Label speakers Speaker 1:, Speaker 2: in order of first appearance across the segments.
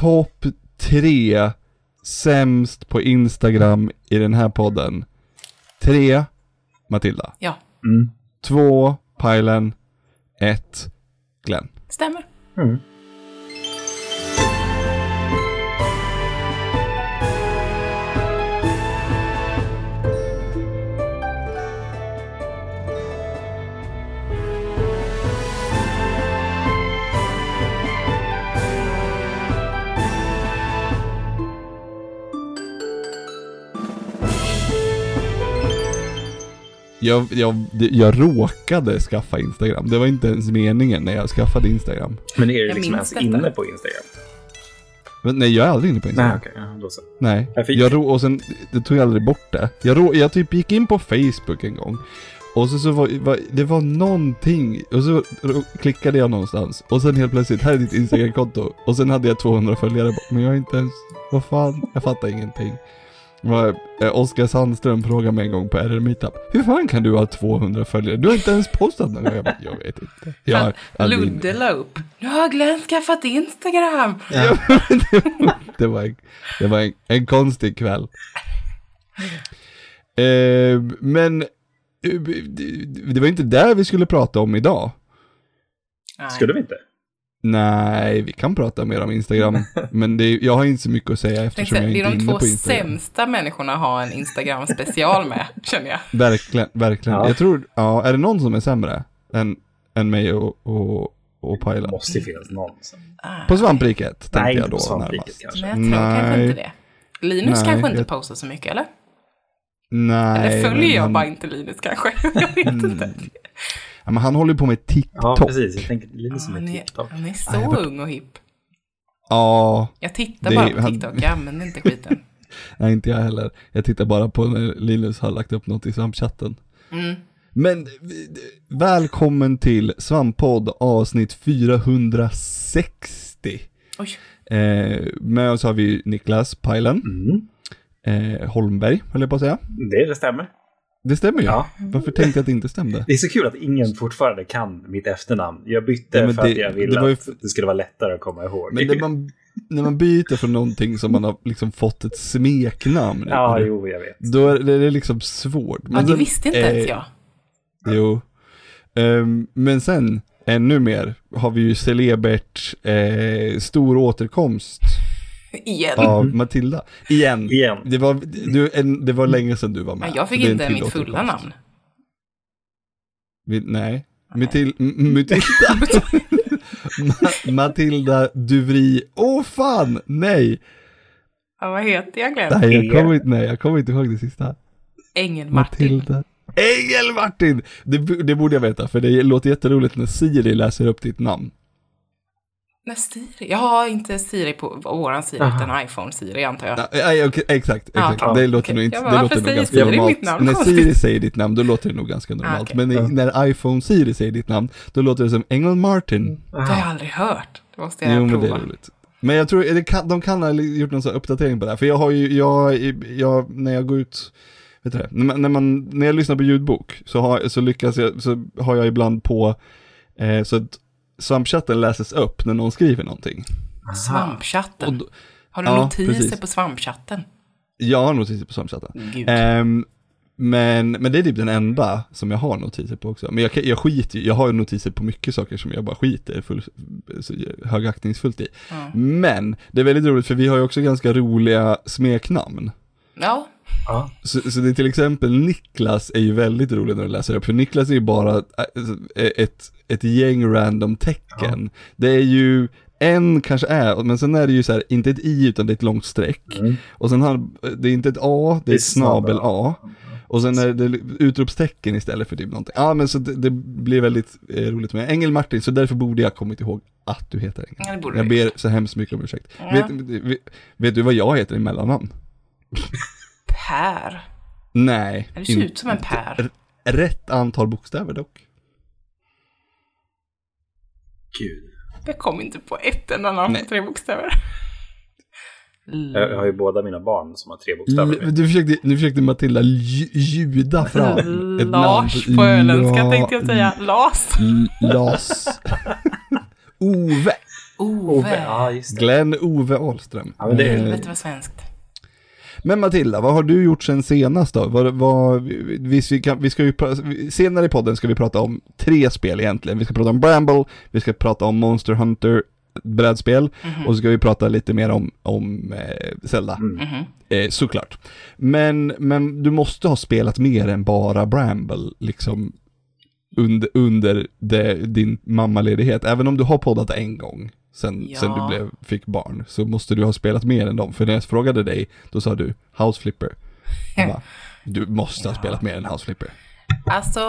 Speaker 1: topp tre sämst på Instagram i den här podden. Tre, Matilda.
Speaker 2: Ja,
Speaker 3: Mm.
Speaker 1: Två, Pajlen. Ett, Glenn.
Speaker 2: stämmer.
Speaker 3: Mm.
Speaker 1: Jag, jag, jag råkade skaffa Instagram. Det var inte ens meningen när jag skaffade Instagram.
Speaker 3: Men är du liksom ens
Speaker 2: detta.
Speaker 3: inne på Instagram?
Speaker 1: Men nej, jag är aldrig inne på Instagram.
Speaker 3: Nej, okej. Ja, då så.
Speaker 1: Nej,
Speaker 3: Jag fick-
Speaker 1: jag rå, och sen, det tog jag aldrig bort det. Jag, rå, jag typ gick in på Facebook en gång. Och så, så var, var, det var någonting, och så klickade jag någonstans. Och sen helt plötsligt, här är ditt Instagram-konto. Och sen hade jag 200 följare, men jag är inte ens, vad fan, jag fattar ingenting. Det Oskar Sandström frågade mig en gång på RR Meetup, hur fan kan du ha 200 följare? Du har inte ens postat någon gång. Jag, bara, jag vet inte. Jag
Speaker 2: Ludde la upp. Nu har Glenn skaffat Instagram.
Speaker 1: Ja, det var, en, det var en, en konstig kväll. Eh, men eh, det, det var inte där vi skulle prata om idag.
Speaker 2: Nej.
Speaker 3: Skulle vi inte?
Speaker 1: Nej, vi kan prata mer om Instagram. men det, jag har inte så mycket att säga eftersom jag
Speaker 2: Det
Speaker 1: inte
Speaker 2: är
Speaker 1: är
Speaker 2: de
Speaker 1: inne
Speaker 2: två
Speaker 1: på Instagram.
Speaker 2: sämsta människorna att ha en Instagram-special med, känner jag.
Speaker 1: Verkligen, verkligen.
Speaker 3: Ja.
Speaker 1: Jag tror, ja, är det någon som är sämre än, än mig och, och, och
Speaker 3: Det
Speaker 1: Pajla?
Speaker 3: måste ju finnas någon som...
Speaker 2: Ah.
Speaker 1: På svampriket, tänkte
Speaker 3: Nej,
Speaker 1: jag då
Speaker 3: på svampriket
Speaker 1: närmast.
Speaker 3: kanske.
Speaker 2: Nej, jag tror kanske
Speaker 1: Nej.
Speaker 2: inte det. Linus
Speaker 1: Nej,
Speaker 2: kanske inte
Speaker 1: jag-
Speaker 2: postar så mycket, eller?
Speaker 1: Nej.
Speaker 2: Eller följer jag
Speaker 1: han,
Speaker 2: bara inte Linus kanske? Jag vet inte.
Speaker 1: Ja, men han håller på med TikTok.
Speaker 3: Ja, precis. Jag tänker lite som
Speaker 2: Han
Speaker 3: en
Speaker 2: är,
Speaker 3: TikTok.
Speaker 2: han är så
Speaker 1: Ja, jag var-
Speaker 2: ung och hipp.
Speaker 1: Ja,
Speaker 2: Jag tittar
Speaker 1: Det-
Speaker 2: bara på
Speaker 1: han-
Speaker 2: TikTok, jag använder inte skiten.
Speaker 1: Nej, inte jag heller. Jag tittar bara på när Linus har lagt upp något i svampchatten.
Speaker 2: Mm.
Speaker 1: Men välkommen till Svamppodd avsnitt 460.
Speaker 2: Oj,
Speaker 1: Eh, med oss har vi Niklas Pajlen,
Speaker 3: Mm.
Speaker 1: eh, Holmberg höll jag på att säga.
Speaker 3: Det, det stämmer.
Speaker 1: Det stämmer ju.
Speaker 3: Ja.
Speaker 1: Varför tänkte jag att det inte stämde?
Speaker 3: Det är så kul att ingen fortfarande kan mitt efternamn. Jag bytte
Speaker 1: men
Speaker 3: för
Speaker 1: det-
Speaker 3: att jag ville
Speaker 1: det var ju
Speaker 3: att det skulle vara lättare att komma ihåg.
Speaker 1: Men när man, när man byter från någonting som man har liksom fått ett smeknamn
Speaker 3: Ja,
Speaker 1: ur,
Speaker 3: jo, jag vet.
Speaker 1: då är det, det är liksom svårt.
Speaker 2: ja, det
Speaker 1: sen,
Speaker 2: visste inte ens
Speaker 1: eh,
Speaker 2: jag.
Speaker 1: Jo. Ehm, men sen, ännu mer, har vi ju celebert eh, stor återkomst
Speaker 2: Igen.
Speaker 1: av Matilda. Igen.
Speaker 3: Igen.
Speaker 1: Det var, du, en, det var länge sedan du var med.
Speaker 2: Men jag fick
Speaker 1: Det
Speaker 2: inte mitt fulla namn.
Speaker 1: Vi, nej. Matil, Matilda. Ma- Matilda Duvri. Åh fan, nej.
Speaker 2: Ja, vad heter jag Glenn?
Speaker 1: Nej, jag kommer inte, nej, jag kommer inte ihåg det sista.
Speaker 2: Martin.
Speaker 1: Matilda. Engel Martin! Det, det borde jag veta, för det låter jätteroligt när Siri läser upp ditt namn.
Speaker 2: Nej, Siri. Jag har inte Siri på våran Siri,
Speaker 3: Aha.
Speaker 2: utan iPhone Siri antar jag.
Speaker 1: Ja, Nej, okej, exakt,
Speaker 2: Ja,
Speaker 1: exakt.
Speaker 3: okej.
Speaker 1: Det låter
Speaker 2: Okej.
Speaker 1: nog inte, det låter nog
Speaker 2: säger
Speaker 1: ganska
Speaker 2: Siri
Speaker 1: normalt.
Speaker 2: mitt namn?
Speaker 1: När. Siri säger ditt namn, då låter det nog ganska normalt.
Speaker 2: okej.
Speaker 1: Men
Speaker 3: Ja.
Speaker 1: när iPhone Siri säger ditt namn, då låter det som Engel Martin.
Speaker 2: Det har jag aldrig hört. Det måste jag
Speaker 1: Jo, men det
Speaker 2: prova.
Speaker 1: är roligt. Men jag tror, det kan, de kan ha gjort någon sån här uppdatering på det här. För jag har ju, jag, jag när jag går ut, vet du det, när man, när, man, när jag lyssnar på ljudbok så, har, så lyckas jag, så har jag ibland på, eh, så att svampchatten läses upp när någon skriver någonting.
Speaker 2: Svampchatten.
Speaker 1: då,
Speaker 2: Har du
Speaker 1: ja,
Speaker 2: notiser
Speaker 1: precis.
Speaker 2: på svampchatten?
Speaker 1: jag har notiser på svampchatten. Ehm, men, men det är typ den enda som jag har notiser på också. Men jag, jag skiter jag har notiser på mycket saker som jag bara skiter full, högaktningsfullt i.
Speaker 2: Ja.
Speaker 1: Men det är väldigt roligt för vi har ju också ganska roliga smeknamn.
Speaker 2: Ja,
Speaker 3: Ja.
Speaker 1: Så, så det är till exempel Niklas är ju väldigt rolig när du läser upp, för Niklas är ju bara äh, ett, ett gäng random tecken. Det är ju en kanske är, men sen är det ju så här, inte ett i utan det är ett långt streck.
Speaker 3: Mm.
Speaker 1: Och sen har, det är inte ett A, det är ett snabel A. Och sen är det utropstecken istället för typ någonting. Ja men så det, det blir väldigt eh, roligt med Engel Martin, så därför borde jag kommit ihåg att du heter Engel.
Speaker 2: Ja,
Speaker 1: Jag ber så hemskt mycket om ursäkt.
Speaker 2: Ja.
Speaker 1: Vet, vet, vet du vad jag heter i mellannamn?
Speaker 2: Per.
Speaker 1: Nej.
Speaker 2: Ja, Det ser ut som en Per.
Speaker 1: R- Rätt antal bokstäver dock.
Speaker 3: Gud.
Speaker 2: Jag kom inte på ett enda namn på tre bokstäver.
Speaker 3: Jag, jag har ju båda mina barn som har tre bokstäver.
Speaker 1: L- Du försökte, nu försökte Matilda lj- ljuda fram ett namn.
Speaker 2: Lars på öländska
Speaker 1: La-
Speaker 2: tänkte jag säga. Las.
Speaker 1: Las. Ove.
Speaker 2: Ove.
Speaker 3: Ja, just det.
Speaker 1: Glenn Ove Ahlström.
Speaker 3: Ja, men det är-
Speaker 1: Eh,
Speaker 2: Helvete vad svenskt.
Speaker 1: Men Matilda, vad har du gjort sen senast då? Vad, vad, vi, vi, kan, vi ska ju, senare i podden ska vi prata om tre spel egentligen. Vi ska prata om Bramble, vi ska prata om Monster Hunter brädspel
Speaker 2: Mhm.
Speaker 1: och så ska vi prata lite mer om, om eh, Zelda,
Speaker 3: Mm.
Speaker 2: Mhm.
Speaker 1: eh, såklart. Men, men du måste ha spelat mer än bara Bramble, liksom under, under det, din mammaledighet. Även om du har poddat en gång sen,
Speaker 2: Ja.
Speaker 1: sen du blev, fick barn, så måste du ha spelat mer än dem. För när jag frågade dig, då sa du House Flipper. Bara, du måste ha spelat mer än House Flipper.
Speaker 2: Alltså,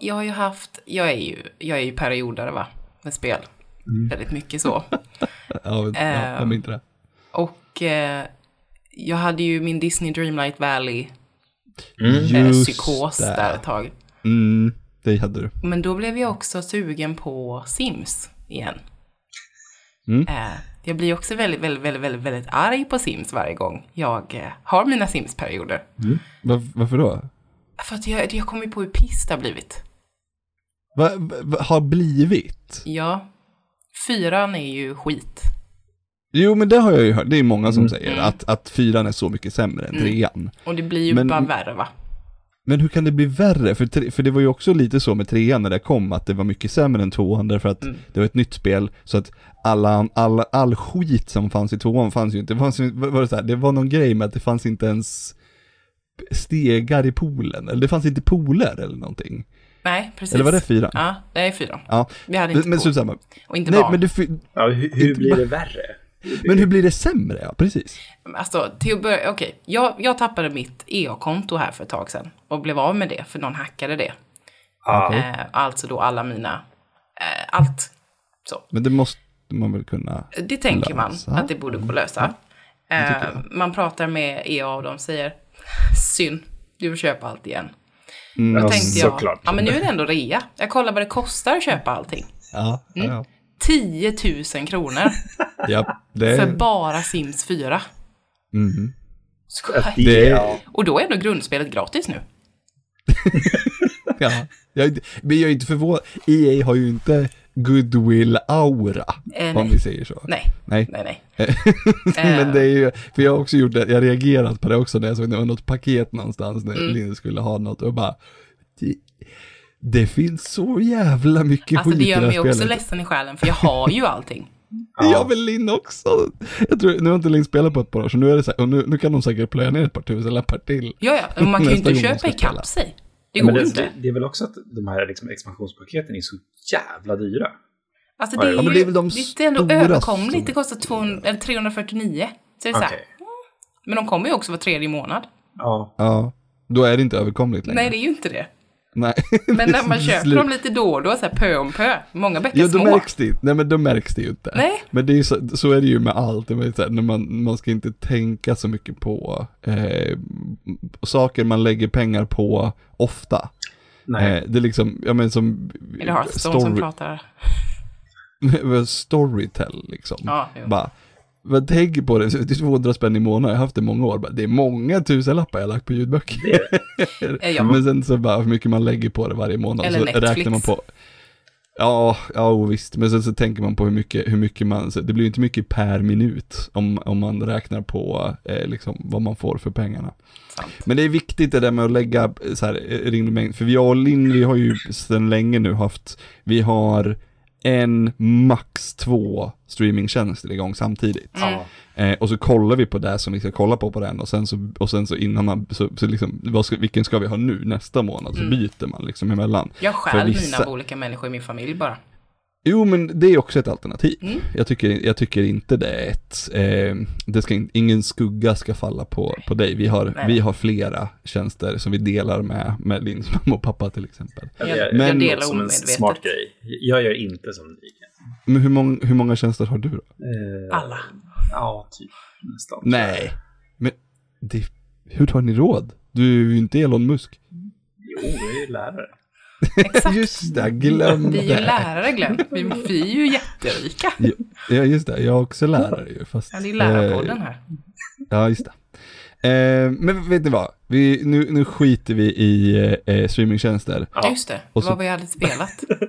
Speaker 2: jag har ju haft, jag är ju, jag är ju periodare va, med spel.
Speaker 1: Mm.
Speaker 2: Väldigt mycket så.
Speaker 1: Ja, men- ja,
Speaker 2: Ehm.
Speaker 1: jag inte det.
Speaker 2: Och eh, jag hade ju min Disney Dreamlight Valley
Speaker 3: Mm.
Speaker 2: eh, psykos
Speaker 1: det.
Speaker 2: där ett tag.
Speaker 1: Mm, det hade du.
Speaker 2: Men då blev jag också sugen på Sims igen.
Speaker 1: Mm.
Speaker 2: Eh, jag blir också väldigt, väldigt, väldigt, väldigt, väldigt arg på Sims varje gång jag eh, har mina Sims-perioder.
Speaker 1: Var, varför då?
Speaker 2: För att jag, jag kommer på hur piss det har blivit.
Speaker 1: Vad va, har blivit?
Speaker 2: Ja, fyran är ju skit.
Speaker 1: Jo men det har jag ju hört, det är många som
Speaker 3: Mm.
Speaker 1: säger
Speaker 2: Mm.
Speaker 1: att, att fyran är så mycket sämre än
Speaker 2: Mm.
Speaker 1: trean.
Speaker 2: Och det blir ju
Speaker 1: Men-
Speaker 2: bara värre va?
Speaker 1: Men hur kan det bli värre? För, tre, för det var ju också lite så med trean när det kom, att det var mycket sämre än tvåan därför att
Speaker 2: Mm.
Speaker 1: det var ett nytt spel, så att alla, alla, all skit som fanns i tvåan fanns ju inte. Det, fanns, var det, så här, det var någon grej med att det fanns inte ens stegar i poolen, eller det fanns inte pooler eller någonting.
Speaker 2: Nej, precis.
Speaker 1: Eller var det fyran?
Speaker 2: Ja, det är fyran.
Speaker 1: Ja.
Speaker 2: Vi hade inte
Speaker 1: men
Speaker 2: pool.
Speaker 1: så samma.
Speaker 2: Och inte
Speaker 1: Nej
Speaker 2: barn.
Speaker 1: men, det,
Speaker 3: Ja, hur, hur blir det värre?
Speaker 1: Men hur blir det sämre? Ja, precis.
Speaker 2: Alltså, till att börja, okej. Jag, jag tappade mitt EA-konto här för ett tag sedan. Och blev av med det, för någon hackade det.
Speaker 3: Ja,
Speaker 2: Eh, alltså då alla mina, eh, allt. Så.
Speaker 1: Men det måste man väl kunna...
Speaker 2: Det tänker man
Speaker 1: Lösa.
Speaker 2: att det borde gå att lösa.
Speaker 1: tycker
Speaker 2: Eh, man pratar med EA och de säger, synd, du får köpa allt igen.
Speaker 1: Mm,
Speaker 2: Då
Speaker 3: Ja,
Speaker 2: tänkte jag,
Speaker 3: såklart.
Speaker 2: ja men nu är det ändå rea. Jag kollar vad det kostar att köpa allting.
Speaker 1: ja, ja, ja.
Speaker 2: 10 000 kronor
Speaker 1: ja, det...
Speaker 2: för bara Sims 4.
Speaker 1: Mhm.
Speaker 3: att
Speaker 1: Det-.
Speaker 2: Och då är ändå grundspelet gratis nu.
Speaker 1: Ja, jag, men jag är inte förvånad. EA har ju inte goodwill-aura,
Speaker 2: Eh,
Speaker 1: om vi säger så.
Speaker 2: Nej,
Speaker 1: Nej.
Speaker 2: nej, nej.
Speaker 1: Men det är ju, för jag har också gjort det, jag har reagerat på det också när jag såg det var något paket någonstans när
Speaker 2: Mm.
Speaker 1: Linus skulle ha något och bara, det, finns så jävla mycket
Speaker 2: Alltså
Speaker 1: skit
Speaker 2: det
Speaker 1: i
Speaker 2: gör
Speaker 1: det
Speaker 2: mig
Speaker 1: här
Speaker 2: också
Speaker 1: spelet.
Speaker 2: ledsen i själen för jag har ju allting.
Speaker 1: Ja. Jag vill Linn också. Jag tror, nu har inte Linn spelat på ett par år, så nu är det så här, och nu, nu kan hon säkert plöja ner ett par tusenlappar till.
Speaker 2: Ja, ja, men man kan ju inte köpa ikapp sig. Det
Speaker 3: Ja, men
Speaker 2: går
Speaker 3: det,
Speaker 2: inte.
Speaker 3: det, det är väl också att de här liksom, expansionspaketen är så jävla dyra.
Speaker 2: Alltså det är,
Speaker 3: Ja,
Speaker 2: ju,
Speaker 1: det är väl de
Speaker 2: det är ändå
Speaker 1: stora
Speaker 2: överkomligt.
Speaker 1: som-
Speaker 2: Det kostar 200, eller 349. Så det är så
Speaker 3: Okej.
Speaker 2: här, men de kommer ju också var tredje månad.
Speaker 3: Ja.
Speaker 1: Ja, då är det inte överkomligt längre.
Speaker 2: Nej, det är ju inte det.
Speaker 1: Nej.
Speaker 2: Men när man köper
Speaker 1: Slut.
Speaker 2: dem lite då och då, så här pö om pö. Många bäckar
Speaker 1: Ja, då
Speaker 2: små.
Speaker 1: märks det Nej men då märks det ju inte.
Speaker 2: Nej.
Speaker 1: Men det är så, så är det ju med allt. Det är så här, när man, man ska inte tänka så mycket på eh, saker man lägger pengar på ofta.
Speaker 3: Nej.
Speaker 1: Eh, det är liksom, ja men som
Speaker 2: Är det Hearthstone som pratar?
Speaker 1: storytell liksom.
Speaker 2: Ja, jo.
Speaker 1: Bara, vad tänker på det, det är 200 spänn i månaden, jag har haft det i många år. Det är många tusenlappar jag har lagt på ljudböcker.
Speaker 2: Ja.
Speaker 1: Men sen så bara hur mycket man lägger på det varje månad.
Speaker 2: Eller
Speaker 1: så
Speaker 2: Netflix.
Speaker 1: räknar man på. Ja, ja visst. Men sen så tänker man på hur mycket, hur mycket man, så det blir ju inte mycket per minut om, om man räknar på eh, liksom vad man får för pengarna.
Speaker 2: Sant.
Speaker 1: Men det är viktigt det där med att lägga så här eh, rimlig mängd, för jag och Linn, vi har ju sedan länge nu haft, vi har en, max två streamingtjänster igång samtidigt.
Speaker 3: Ja.
Speaker 1: Eh, och så kollar vi på det som vi ska kolla på på den och sen så, och sen så innan man, så, så liksom, vad ska, vilken ska vi ha nu nästa månad? Så
Speaker 2: Mm.
Speaker 1: byter man liksom emellan.
Speaker 2: Jag stjäl
Speaker 1: vissa-
Speaker 2: mina av olika människor i min familj bara.
Speaker 1: Jo men det är också ett alternativ.
Speaker 2: Mm.
Speaker 1: Jag, tycker, jag tycker inte det är ett, eh, det ska, in- ingen skugga ska falla på, på dig. Vi har,
Speaker 2: Nej.
Speaker 1: vi har flera tjänster som vi delar med, med Linns mamma och pappa till exempel.
Speaker 3: Ja,
Speaker 2: Jag-
Speaker 3: är-
Speaker 1: jag
Speaker 2: delar
Speaker 3: som en smart grej. Jag gör inte som ni.
Speaker 1: Men hur, mång, hur många tjänster har du då?
Speaker 3: Eh,
Speaker 2: Alla.
Speaker 3: Ja, typ nästan.
Speaker 1: Nej, men det, hur tar ni råd? Du är ju inte Elon Musk.
Speaker 3: Jo, jag är ju lärare.
Speaker 2: Exakt.
Speaker 1: Just det, glöm
Speaker 2: Vi är ju
Speaker 1: det.
Speaker 2: lärare Glenn. Vi, vi är ju jätterika.
Speaker 1: Ja just det, jag är också lärare ju fast...
Speaker 2: Ja, det är lärarpodden
Speaker 1: eh,
Speaker 2: här.
Speaker 1: Ja just det. Eh, men vet ni vad? Vi, nu, nu skiter vi i eh, streamingtjänster.
Speaker 3: Ja.
Speaker 2: Just det, det var vad jag hade spelat.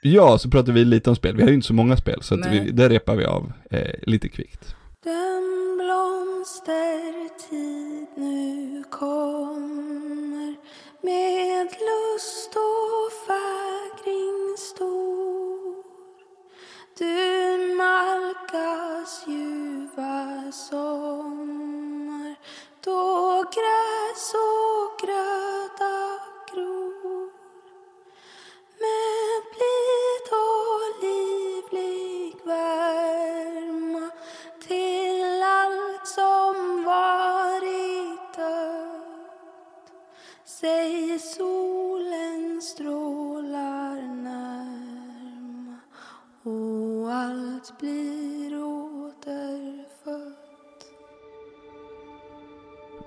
Speaker 1: Ja, så pratar vi lite om spel. Vi har ju inte så många spel, så vi, det repar vi av eh, lite kvickt.
Speaker 4: Den blomstertid nu kommer med lust och fagring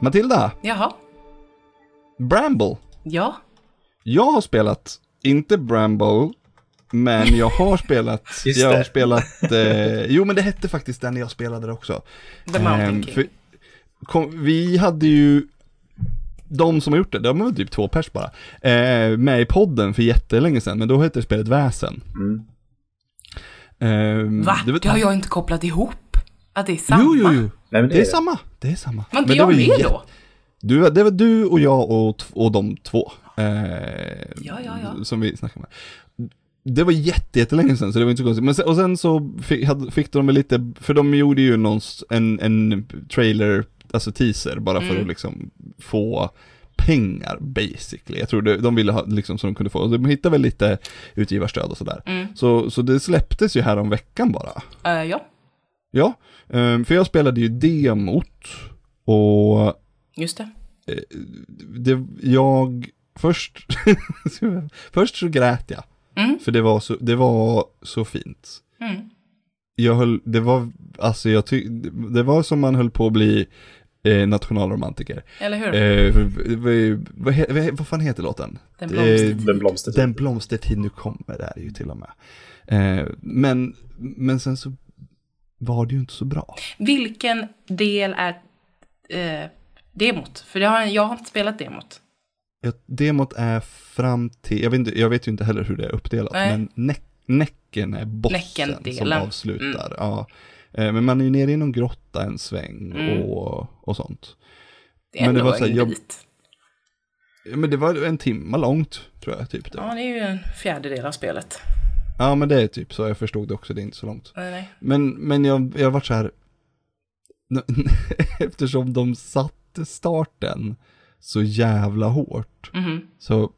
Speaker 1: Matilda,
Speaker 2: Jaha.
Speaker 1: Bramble.
Speaker 2: Ja.
Speaker 1: Jag har spelat, inte Bramble, men jag har spelat,
Speaker 3: Just
Speaker 1: jag har
Speaker 3: det.
Speaker 1: spelat, eh, jo men det hette faktiskt den jag spelade det också.
Speaker 2: The Mountain
Speaker 1: Ehm,
Speaker 2: King.
Speaker 1: för- kom, vi hade ju, de som har gjort det, de var typ två pers bara, eh, med i podden för jättelänge sedan, men då hette spelet Väsen.
Speaker 3: Mm.
Speaker 1: Ehm,
Speaker 2: Va?
Speaker 1: det var-
Speaker 2: Det har jag inte kopplat ihop. Att det är samma.
Speaker 1: Jo, jo, jo.
Speaker 3: Nej, men
Speaker 1: Det är samma, det är samma.
Speaker 2: Var inte
Speaker 1: Men det
Speaker 2: jag
Speaker 1: var
Speaker 2: med
Speaker 1: jä-
Speaker 2: då?
Speaker 1: Du, det var du och jag och, och de två. Eh,
Speaker 2: Ja, ja, ja.
Speaker 1: Som vi snackade med. Det var jätte, jättelänge sedan så det var inte så konstigt. Men sen, och sen så fick, hade, fick de väl lite, för de gjorde ju någon, en, en trailer, alltså teaser, bara för
Speaker 2: Mm.
Speaker 1: att liksom få pengar basically. Jag tror det, de ville ha liksom så de kunde få, de hittade väl lite utgivarstöd och sådär.
Speaker 2: Mm.
Speaker 1: Så, så det släpptes ju här om veckan bara.
Speaker 2: Eh, ja,
Speaker 1: Ja, eh, för jag spelade ju demot och
Speaker 2: just det.
Speaker 1: det, jag, först, först så grät jag.
Speaker 2: Mm.
Speaker 1: För det var så, det var så fint.
Speaker 2: Mm.
Speaker 1: Jag höll, det var, alltså jag ty, det var som man höll på att bli eh, nationalromantiker.
Speaker 2: Eller hur?
Speaker 1: Eh, vad, vad, vad fan heter låten?
Speaker 2: Den
Speaker 1: eh,
Speaker 2: blomstertid.
Speaker 3: Den blomstertid.
Speaker 1: Den blomstertid nu kommer, det är ju till och med. Eh, men, men sen så var det ju inte så bra.
Speaker 2: Vilken del är eh, demot? För det har, jag har inte spelat demot.
Speaker 1: Ja, demot är fram till, jag vet, inte, jag vet ju inte heller hur det är uppdelat,
Speaker 2: Nej.
Speaker 1: men näck, näcken är bossen som avslutar. Ja. Eh, Men man är ju nere i någon grotta en sväng
Speaker 2: Mm.
Speaker 1: och, och sånt.
Speaker 2: Det är
Speaker 1: Men det var så här, jag-
Speaker 2: bit.
Speaker 1: Men det var en timme långt, tror jag, typ. Det.
Speaker 2: Ja, det är ju en fjärdedel av spelet.
Speaker 1: Ja, men det är typ så, jag förstod det också, det är inte så långt.
Speaker 2: Nej, nej.
Speaker 1: Men, men jag, jag har varit så här, eftersom de satte starten så jävla hårt,
Speaker 2: Mhm.
Speaker 1: så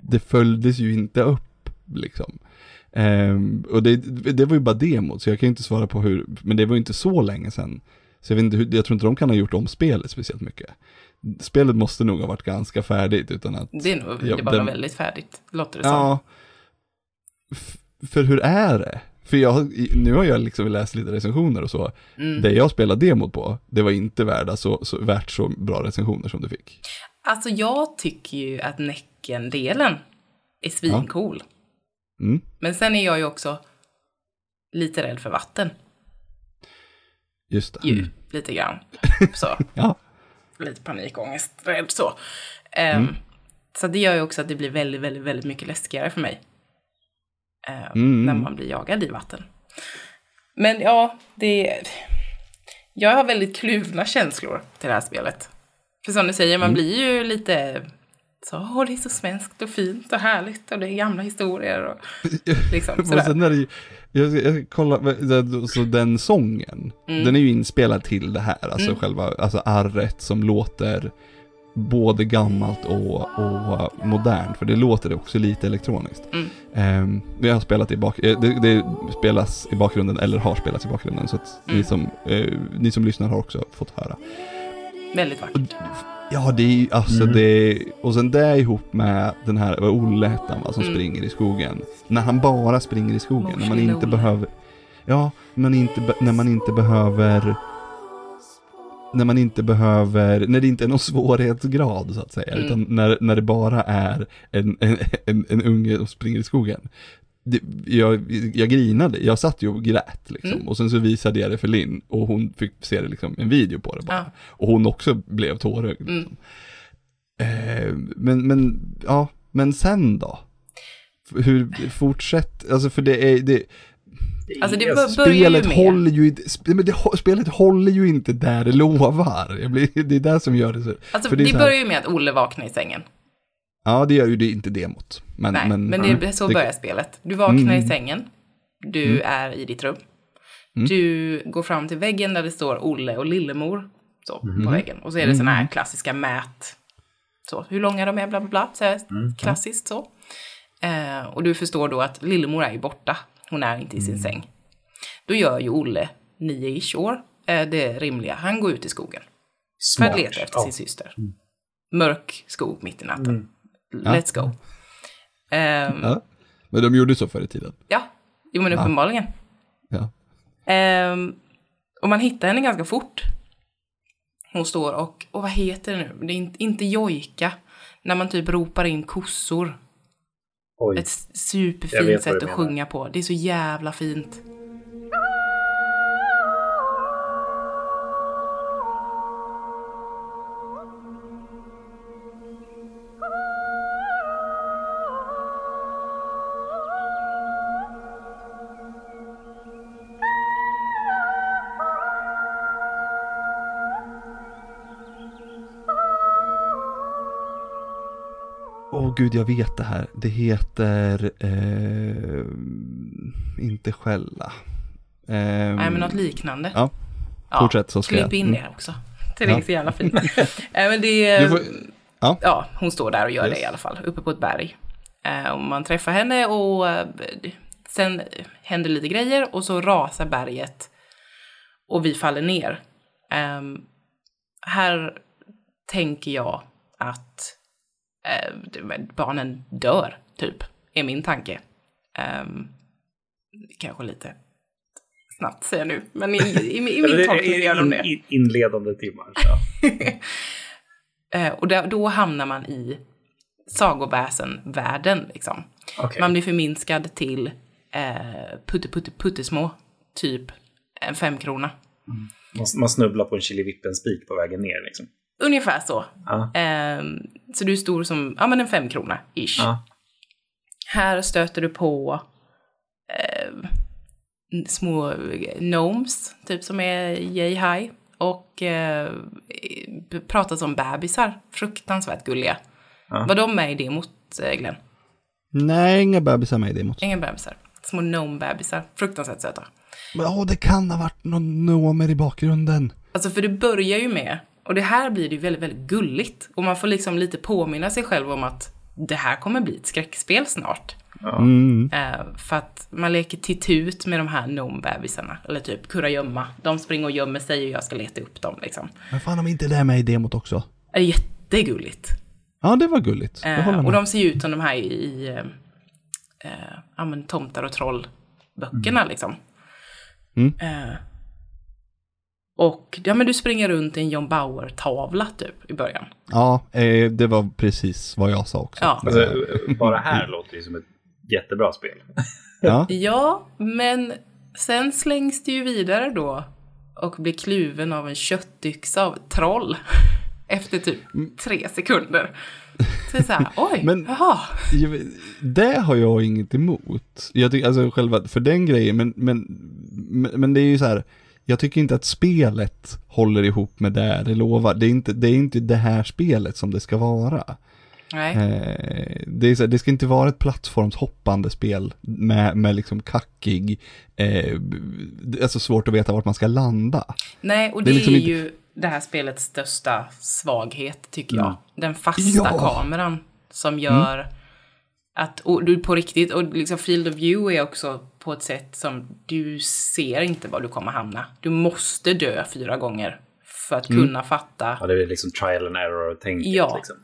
Speaker 1: det följdes ju inte upp liksom. Ehm, och det, det var ju bara demot, så jag kan ju inte svara på hur, men det var ju inte så länge sedan. Så jag vet inte hur, jag tror inte de kan ha gjort om spelet speciellt mycket. Spelet måste nog ha varit ganska färdigt utan att...
Speaker 2: Det är nog
Speaker 1: Ja,
Speaker 2: det bara
Speaker 1: den-
Speaker 2: väldigt färdigt, låter det som.
Speaker 1: Ja. F- för hur är det? För jag, nu har jag liksom läst lite recensioner och så.
Speaker 2: Mm.
Speaker 1: Det jag spelade demot på, det var inte värda så, så, värt så bra recensioner som du fick.
Speaker 2: Alltså jag tycker ju att Näcken-delen är svincool.
Speaker 1: Mm.
Speaker 2: Men sen är jag ju också lite rädd för vatten.
Speaker 1: Just det.
Speaker 2: Ju, lite grann. Så,
Speaker 1: Ja.
Speaker 2: lite panikångest, rädd så. Ehm, Så det gör ju också att det blir väldigt, väldigt, väldigt mycket läskigare för mig. Ehm,
Speaker 1: Mm.
Speaker 2: När man blir jagad i vatten. Men ja, det... Jag har väldigt kluvna känslor till det här spelet. För som du säger,
Speaker 1: Mm.
Speaker 2: man blir ju lite så, åh det är så svenskt och fint och härligt och det är gamla historier och liksom sådär.
Speaker 1: sen är det ju, jag, ska- jag ska kolla, så den sången,
Speaker 2: Mm.
Speaker 1: den är ju inspelad till det här, alltså själva, alltså arret som låter både gammalt och, och modernt, för det låter också lite elektroniskt.
Speaker 2: Mm.
Speaker 1: Vi har spelat i bak, eh, det, det spelas i bakgrunden, eller har spelats i bakgrunden, så att ni,
Speaker 2: Mm.
Speaker 1: som, eh, ni som lyssnar har också fått höra.
Speaker 2: Väldigt vackert.
Speaker 1: Ja, det är ju, alltså
Speaker 3: Mm.
Speaker 1: det, och sen det ihop med den här, vad Olle hette han va, som
Speaker 2: Mm.
Speaker 1: springer i skogen. När han bara springer i skogen, när man inte
Speaker 2: Olle.
Speaker 1: behöver, ja, men inte, när man inte behöver, när man inte behöver, när det inte är någon svårighetsgrad så att säga,
Speaker 2: Mm.
Speaker 1: utan när, när det bara är en, en, en, en unge som springer i skogen. Det, jag, jag grinade, jag satt ju och grät liksom.
Speaker 2: Mm.
Speaker 1: Och sen så visade jag det för Linn och hon fick se det liksom, en video på det bara.
Speaker 2: Ja.
Speaker 1: Och hon också blev tårögd.
Speaker 2: Mm.
Speaker 1: Liksom. Eh, men, men, ja, men sen då? hur, fortsätt, alltså för det är, det,
Speaker 2: Alltså det
Speaker 3: Alltså,
Speaker 2: ju
Speaker 1: spelet
Speaker 2: med...
Speaker 1: håller ju men det, spelet håller ju inte där det lovar. Blir, det är det som gör det så.
Speaker 2: Alltså
Speaker 1: för
Speaker 2: det,
Speaker 1: så här-
Speaker 2: börjar ju med att Olle vaknar i sängen.
Speaker 1: Ja, det gör ju det inte demot. Men,
Speaker 2: Nej, men,
Speaker 1: men,
Speaker 2: det, så
Speaker 1: det-
Speaker 2: börjar spelet. Du vaknar
Speaker 1: Mm.
Speaker 2: i sängen. Du är i ditt rum. Du går fram till väggen där det står Olle och Lillemor. Så, på väggen. Och så är det såna här klassiska mät. Så, hur långa de är, bla bla bla. Så här, Klassiskt så. Eh, och du förstår då att Lillemor är ju borta. Hon är inte i sin säng. Då gör ju Olle, nio-ish år, eh, det rimliga. Han går ut i skogen. För att
Speaker 3: Smart.
Speaker 2: leta efter
Speaker 3: Ja.
Speaker 2: sin syster. Mörk skog mitt i natten. Let's go. Ehm,
Speaker 1: Ja. Men de gjorde så förr i tiden.
Speaker 2: Ja, jo men uppenbarligen.
Speaker 1: Ja.
Speaker 2: Ehm, och man hittar henne ganska fort. Hon står och, och vad heter det nu? Det är inte, inte jojka. När man typ ropar in kossor.
Speaker 3: Oj.
Speaker 2: Ett superfint sätt att
Speaker 3: menar.
Speaker 2: sjunga på. Det är så jävla fint.
Speaker 1: Åh gud, jag vet det här. Det heter... Eh, inte skälla. Eh,
Speaker 2: Nej men något liknande.
Speaker 1: Ja, fortsätt så ska
Speaker 2: Klipp
Speaker 1: jag-
Speaker 2: in
Speaker 1: mm.
Speaker 2: det också. Det är
Speaker 1: Ja.
Speaker 2: så jävla fint. Nej men det
Speaker 1: får- ja.
Speaker 2: ja, hon står där och gör
Speaker 1: Yes.
Speaker 2: det i alla fall, uppe på ett berg. Eh, och man träffar henne och eh, sen händer lite grejer och så rasar berget och vi faller ner. Ehm, här tänker jag att eh, barnen dör, typ, är min tanke. Um, kanske lite snabbt säger jag nu, men i, i, i min tolkning gör de det.
Speaker 3: in- Inledande timmar. Ja.
Speaker 2: Eh, och där, då hamnar man i sagoväsen-världen. Liksom.
Speaker 3: Okej.
Speaker 2: Man blir förminskad till eh, putte, putte, puttesmå, typ en femkrona.
Speaker 3: Man, man snubblar på en chilivippen-spik på vägen ner liksom.
Speaker 2: Ungefär så.
Speaker 3: Ja.
Speaker 2: Eh, så du är stor som, ja men en femkrona, ish.
Speaker 3: Ja.
Speaker 2: Här stöter du på eh, små gnomes, typ som är yay high. Och eh, pratas om bebisar, fruktansvärt gulliga.
Speaker 3: Ja.
Speaker 2: Var de med i demot, eh, Glenn?
Speaker 1: Nej, inga bebisar med i demot.
Speaker 2: Inga bebisar. Små gnome-bebisar. Fruktansvärt söta.
Speaker 1: Men åh, det kan ha varit någon nomer i bakgrunden.
Speaker 2: Alltså för det börjar ju med, och det här blir det ju väldigt, väldigt gulligt. Och man får liksom lite påminna sig själv om att det här kommer bli ett skräckspel snart.
Speaker 1: Mm.
Speaker 2: Eh, för att man leker titut med de här gnome-bebisarna. Eller typ kurragömma. De springer och gömmer sig och jag ska leta upp dem liksom.
Speaker 1: Men fan om inte det med i demot också.
Speaker 2: Det är jättegulligt.
Speaker 1: Ja, det var gulligt. Håller
Speaker 2: och de ser ju ut som de här i, men tomtar och troll-böckerna liksom.
Speaker 1: Mm.
Speaker 2: Och ja, men du springer runt i en John Bauer-tavla typ i början.
Speaker 1: Ja, eh, det var precis vad jag sa också.
Speaker 2: Ja.
Speaker 3: Alltså, bara här låter det som ett jättebra spel.
Speaker 1: Ja.
Speaker 2: Ja, men sen slängs du ju vidare då och blir kluven av en köttyxa av troll. Efter typ tre sekunder. Så det så här, oj,
Speaker 1: Men-
Speaker 2: jaha.
Speaker 1: Det har jag inget emot. Jag tycker, alltså själva, för den grejen, men, men, men, men det är ju så här, jag tycker inte att spelet håller ihop med det det lovar. Det är inte det, är inte det här spelet som det ska vara.
Speaker 2: Nej.
Speaker 1: Eh, det, är så det ska inte vara ett plattformshoppande spel med, med liksom kackig, eh, det är så svårt att veta vart man ska landa.
Speaker 2: Nej, och
Speaker 1: det
Speaker 2: det,
Speaker 1: är liksom
Speaker 2: är
Speaker 1: inte-
Speaker 2: ju det här spelets största svaghet, tycker jag.
Speaker 3: Mm.
Speaker 2: Den fasta
Speaker 1: Ja. Mm.
Speaker 2: kameran som gör att, och du på riktigt, och liksom Field of View är också på ett sätt som du ser inte var du kommer hamna. Du måste dö fyra gånger för att
Speaker 1: Mm.
Speaker 2: kunna fatta.
Speaker 3: Ja, det är liksom trial and error-tänket.
Speaker 2: Ja.
Speaker 3: Liksom.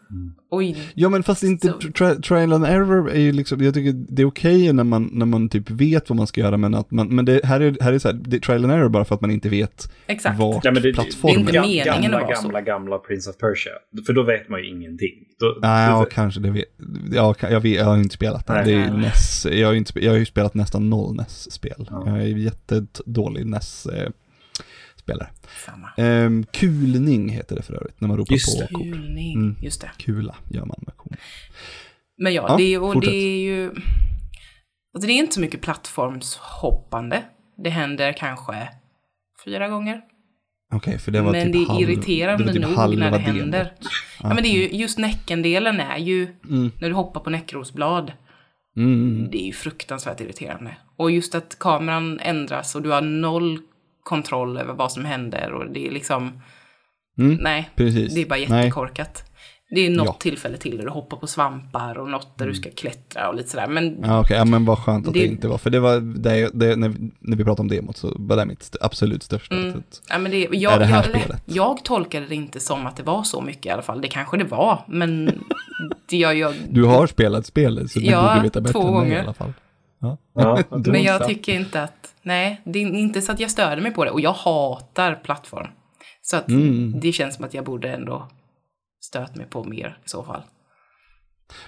Speaker 2: Oj,
Speaker 1: Ja men fast inte, tri trial and error är ju liksom, jag tycker det är okej när man, när man typ vet vad man ska göra men att man, men det här är, här är så här, det är trial and error bara för att man inte vet
Speaker 2: exakt.
Speaker 1: vart
Speaker 3: Ja, men det,
Speaker 1: plattformen
Speaker 2: det är inte meningen
Speaker 3: gamla,
Speaker 2: att vara så.
Speaker 3: gamla, gamla Prince of Persia. För då vet man ju ingenting. Då,
Speaker 1: Nej, ja,
Speaker 3: då,
Speaker 1: kanske det vet, ja, jag, vet, jag har inte spelat det.
Speaker 3: Nej.
Speaker 1: det är. NES, jag har, inte, jag har ju spelat nästan noll NES-spel.
Speaker 3: Ja.
Speaker 1: Jag är jättedålig NES-spelare.
Speaker 2: Samma.
Speaker 1: Ehm, kulning heter det för övrigt, när man ropar
Speaker 3: Just
Speaker 1: på
Speaker 3: det.
Speaker 1: kort.
Speaker 2: Kulning,
Speaker 1: Mm.
Speaker 2: just det.
Speaker 1: Kula gör man med kon.
Speaker 2: Men ja,
Speaker 1: Ja,
Speaker 2: det, och
Speaker 1: fortsätt.
Speaker 2: det är ju... Alltså det är inte så mycket plattformshoppande. Det händer kanske fyra gånger.
Speaker 1: Okej, för det var
Speaker 2: men
Speaker 1: typ
Speaker 2: det är
Speaker 1: halv,
Speaker 2: irriterande
Speaker 1: det var typ
Speaker 2: nog
Speaker 1: halva
Speaker 2: när det händer. Ja, men det är ju, just näckendelen är ju,
Speaker 1: Mm.
Speaker 2: när du hoppar på näckrosblad,
Speaker 1: Mm.
Speaker 2: det är ju fruktansvärt irriterande. Och just att kameran ändras och du har noll kontroll över vad som händer och det är liksom,
Speaker 1: Mm.
Speaker 2: nej,
Speaker 1: Precis.
Speaker 2: det är bara
Speaker 1: Nej.
Speaker 2: jättekorkat. Det är något
Speaker 1: Ja.
Speaker 2: tillfälle till där du hoppar på svampar och något där du ska klättra och lite sådär. Men
Speaker 1: Ja, okej, ja, men vad skönt att det,
Speaker 2: Det-
Speaker 1: inte var, för det var det, det, när, när vi pratade om demot så var det mitt absolut största.
Speaker 2: Mm. Ja, men det,
Speaker 1: Är
Speaker 2: jag,
Speaker 1: det här
Speaker 2: jag,
Speaker 1: spelet?
Speaker 2: jag tolkade det inte som att det var så mycket i alla fall. Det kanske det var, men det, jag, jag,
Speaker 1: Du har spelat spelet så du
Speaker 2: Ja,
Speaker 1: borde veta bättre
Speaker 2: två
Speaker 1: än mig i
Speaker 2: gånger.
Speaker 1: alla fall. Ja.
Speaker 3: Ja,
Speaker 2: men jag tycker inte att, nej, det är inte så att jag störde mig på det. Och jag hatar plattform. Så att
Speaker 1: Mm.
Speaker 2: det känns som att jag borde ändå stört mig på mer i så fall.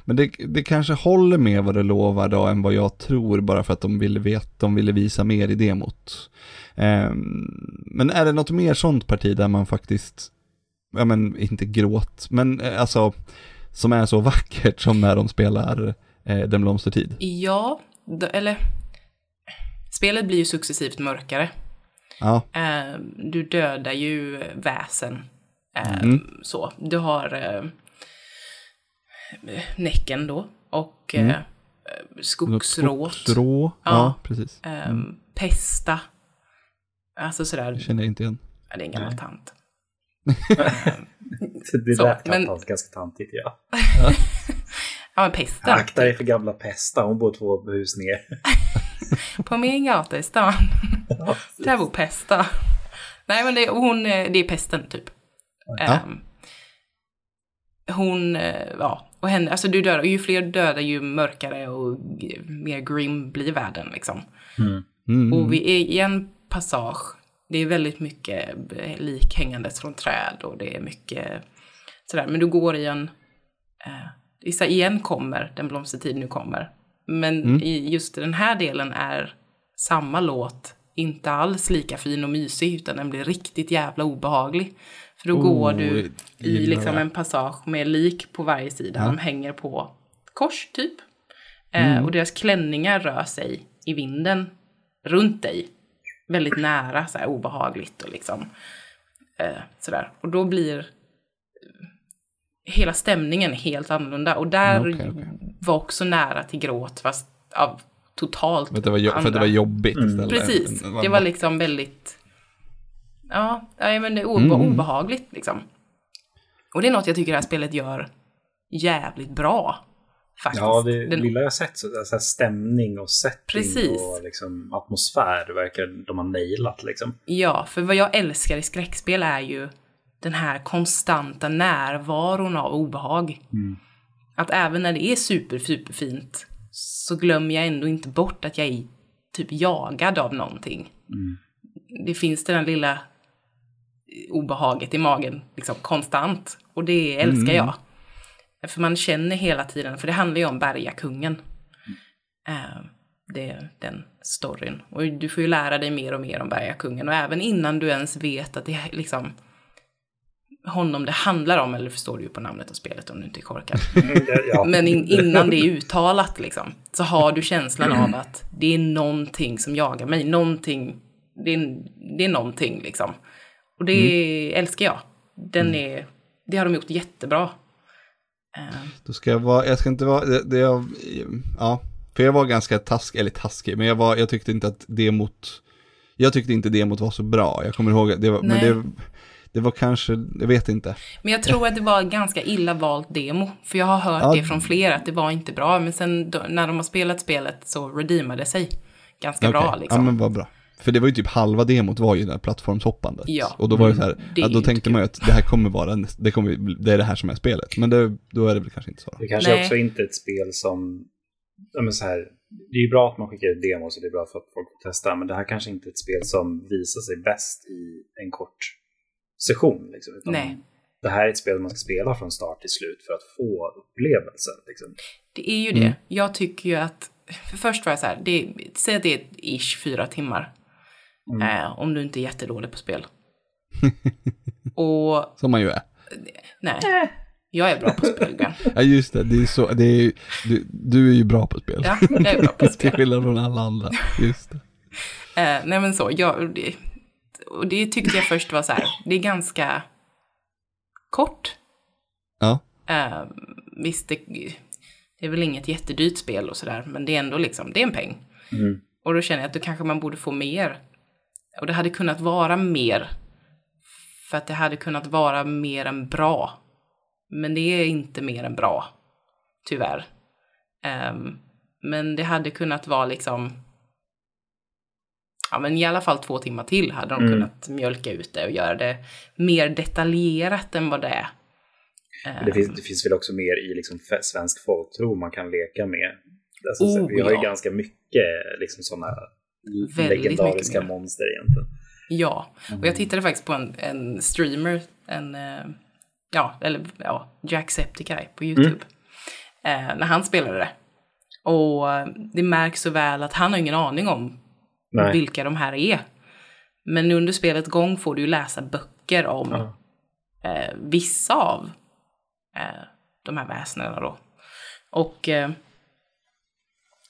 Speaker 1: Men det, det kanske håller med vad det lovar då än vad jag tror bara för att de ville veta, de ville visa mer i demot. Ehm, men är det något mer sånt parti där man faktiskt, ja men inte gråt, men eh, alltså som är så vackert som när de spelar eh, Den blomstertid?
Speaker 2: Ja, eller spelet blir ju successivt mörkare.
Speaker 1: Ja,
Speaker 2: Eh, du dödar ju väsen. Eh,
Speaker 1: Mm.
Speaker 2: Så, du har eh, Näcken då och
Speaker 1: Mm.
Speaker 2: eh, skogsråt.
Speaker 1: Skogsrå, ja,
Speaker 2: Ja.
Speaker 1: precis.
Speaker 2: Eh, Pesta. Alltså sådär,
Speaker 1: Det känner jag inte igen.
Speaker 2: ja, det är en gammal
Speaker 3: Nej.
Speaker 2: tant.
Speaker 3: det
Speaker 2: Så,
Speaker 3: lät
Speaker 2: men-
Speaker 3: men... ganska tantigt ja.
Speaker 2: Ja, men Pesta.
Speaker 3: Akta dig för gamla Pesta, hon bor två hus ner.
Speaker 2: På min gata i stan. Där bor Pesta. Nej men det, hon, eh, det är pesten typ.
Speaker 1: Ja.
Speaker 2: Ehm, hon, eh, ja, och henne, alltså du dödar, ju fler du dödar ju mörkare och mer grim blir världen liksom.
Speaker 1: Mm.
Speaker 2: Och vi är i en passage, det är väldigt mycket eh, lik hängandes från träd och det är mycket sådär, men du går i en, eh, vissa igen kommer, den blomstertid nu kommer. Men
Speaker 1: Mm.
Speaker 2: i just den här delen är samma låt inte alls lika fin och mysig, utan den blir riktigt jävla obehaglig. För då
Speaker 1: Oh,
Speaker 2: går du i liksom en passage med lik på varje sida.
Speaker 1: Ja.
Speaker 2: De hänger på kors typ. Eh, och deras klänningar rör sig i vinden runt dig. Väldigt nära, så här obehagligt och liksom eh, sådär. Och då blir hela stämningen helt annorlunda. Och där
Speaker 1: Okej, okej.
Speaker 2: var också nära till gråt, fast av totalt
Speaker 1: För att det var, jo- för det
Speaker 2: andra.
Speaker 1: var jobbigt
Speaker 3: Mm.
Speaker 1: istället.
Speaker 2: Precis, det var liksom väldigt, ja, ja men det är
Speaker 1: Mm.
Speaker 2: obe- obehagligt liksom. Och det är något jag tycker det här spelet gör jävligt bra. Faktiskt.
Speaker 3: Ja, det
Speaker 2: Den-
Speaker 3: lilla jag sett, så, så här stämning och setting
Speaker 2: Precis.
Speaker 3: och liksom, atmosfär verkar de ha nailat liksom.
Speaker 2: Ja, för vad jag älskar i skräckspel är ju den här konstanta närvaron av obehag. Att även när det är super, superfint så glömmer jag ändå inte bort att jag är typ jagad av någonting. Det finns det där lilla obehaget i magen, liksom konstant. Och det älskar jag. För man känner hela tiden, för det handlar ju om bergakungen. Eh, det är den storyn. Och du får ju lära dig mer och mer om bergakungen. Och även innan du ens vet att det liksom honom det handlar om, eller förstår du ju på namnet av spelet om du inte är korkad.
Speaker 3: ja,
Speaker 2: Men in, innan det är uttalat liksom, så har du känslan av att det är någonting som jagar mig. Någonting, det är, det är någonting liksom. Och det älskar jag. Den är, det har de gjort jättebra. Eh,
Speaker 1: Då ska jag vara, jag ska inte vara, det, det jag, ja, för jag var ganska taskig, eller taskig, men jag var, jag tyckte inte att demot, jag tyckte inte demot var så bra. Jag kommer ihåg, det var, men det, det var kanske, jag vet inte.
Speaker 2: Men jag tror att det var ganska illa valt demo. För jag har hört
Speaker 1: Ja.
Speaker 2: det från flera, att det var inte bra. Men sen då, när de har spelat spelet så redeemade det sig ganska bra
Speaker 1: Okej,
Speaker 2: liksom.
Speaker 1: Ja men vad bra. För det var ju typ halva demot var ju det här plattformshoppandet.
Speaker 2: Ja.
Speaker 1: Och då var det så här,
Speaker 2: Det är
Speaker 1: ja, då tänkte man ju att det här kommer vara, det, kommer, det är det här som är spelet. Men det, då är det väl kanske inte så. Då.
Speaker 3: Det kanske
Speaker 2: Nej.
Speaker 3: också inte är ett spel som... Ja, men så här, det är ju bra att man skickar ut demos och det är bra för att folk får testa, men det här kanske inte är ett spel som visar sig bäst i en kort session. Liksom, utan
Speaker 2: Nej.
Speaker 3: Det här är ett spel man ska spela från start till slut för att få upplevelsen. Liksom.
Speaker 2: Det är ju det. Jag tycker ju att, för först var jag så här, det, säg att det är ish fyra timmar. Eh, om du inte är jättedålig på spel. och
Speaker 1: Som man ju är.
Speaker 2: nej, Jag är bra på spel.
Speaker 1: Ja just det, det är så, det är, du, du är ju bra på spel.
Speaker 2: Ja, jag är bra på
Speaker 1: Till
Speaker 2: spel.
Speaker 1: skillnad från alla andra. Just det.
Speaker 2: Eh, nej men så, jag, och det tyckte jag först var så här, det är ganska kort.
Speaker 1: Ja.
Speaker 2: Eh, visst, det, det är väl inget jättedyrt spel och sådär, men det är ändå liksom, det är en peng.
Speaker 3: Mm.
Speaker 2: Och då känner jag att då kanske man borde få mer. Och det hade kunnat vara mer. För att det hade kunnat vara mer än bra. Men det är inte mer än bra. Tyvärr. Ehm, men det hade kunnat vara liksom... Ja, men i alla fall två timmar till hade de
Speaker 3: Mm.
Speaker 2: kunnat mjölka ut det och göra det mer detaljerat än vad det är.
Speaker 3: Det, finns, det finns väl också mer i liksom svensk folktro man kan leka med. Alltså, så-
Speaker 2: Oh,
Speaker 3: vi har ju
Speaker 2: ja.
Speaker 3: ganska mycket liksom, sådana legendariska
Speaker 2: mycket
Speaker 3: monster egentligen.
Speaker 2: Ja, och jag tittade faktiskt på en, en streamer, en, eh, ja, eller ja, Jacksepticeye på YouTube. Eh, när han spelade det. Och eh, det märks så väl att han har ingen aning om
Speaker 3: Nej.
Speaker 2: vilka de här är. Men under spelets gång får du ju läsa böcker om
Speaker 3: Ja.
Speaker 2: eh, vissa av eh, de här väsnena då. Och eh,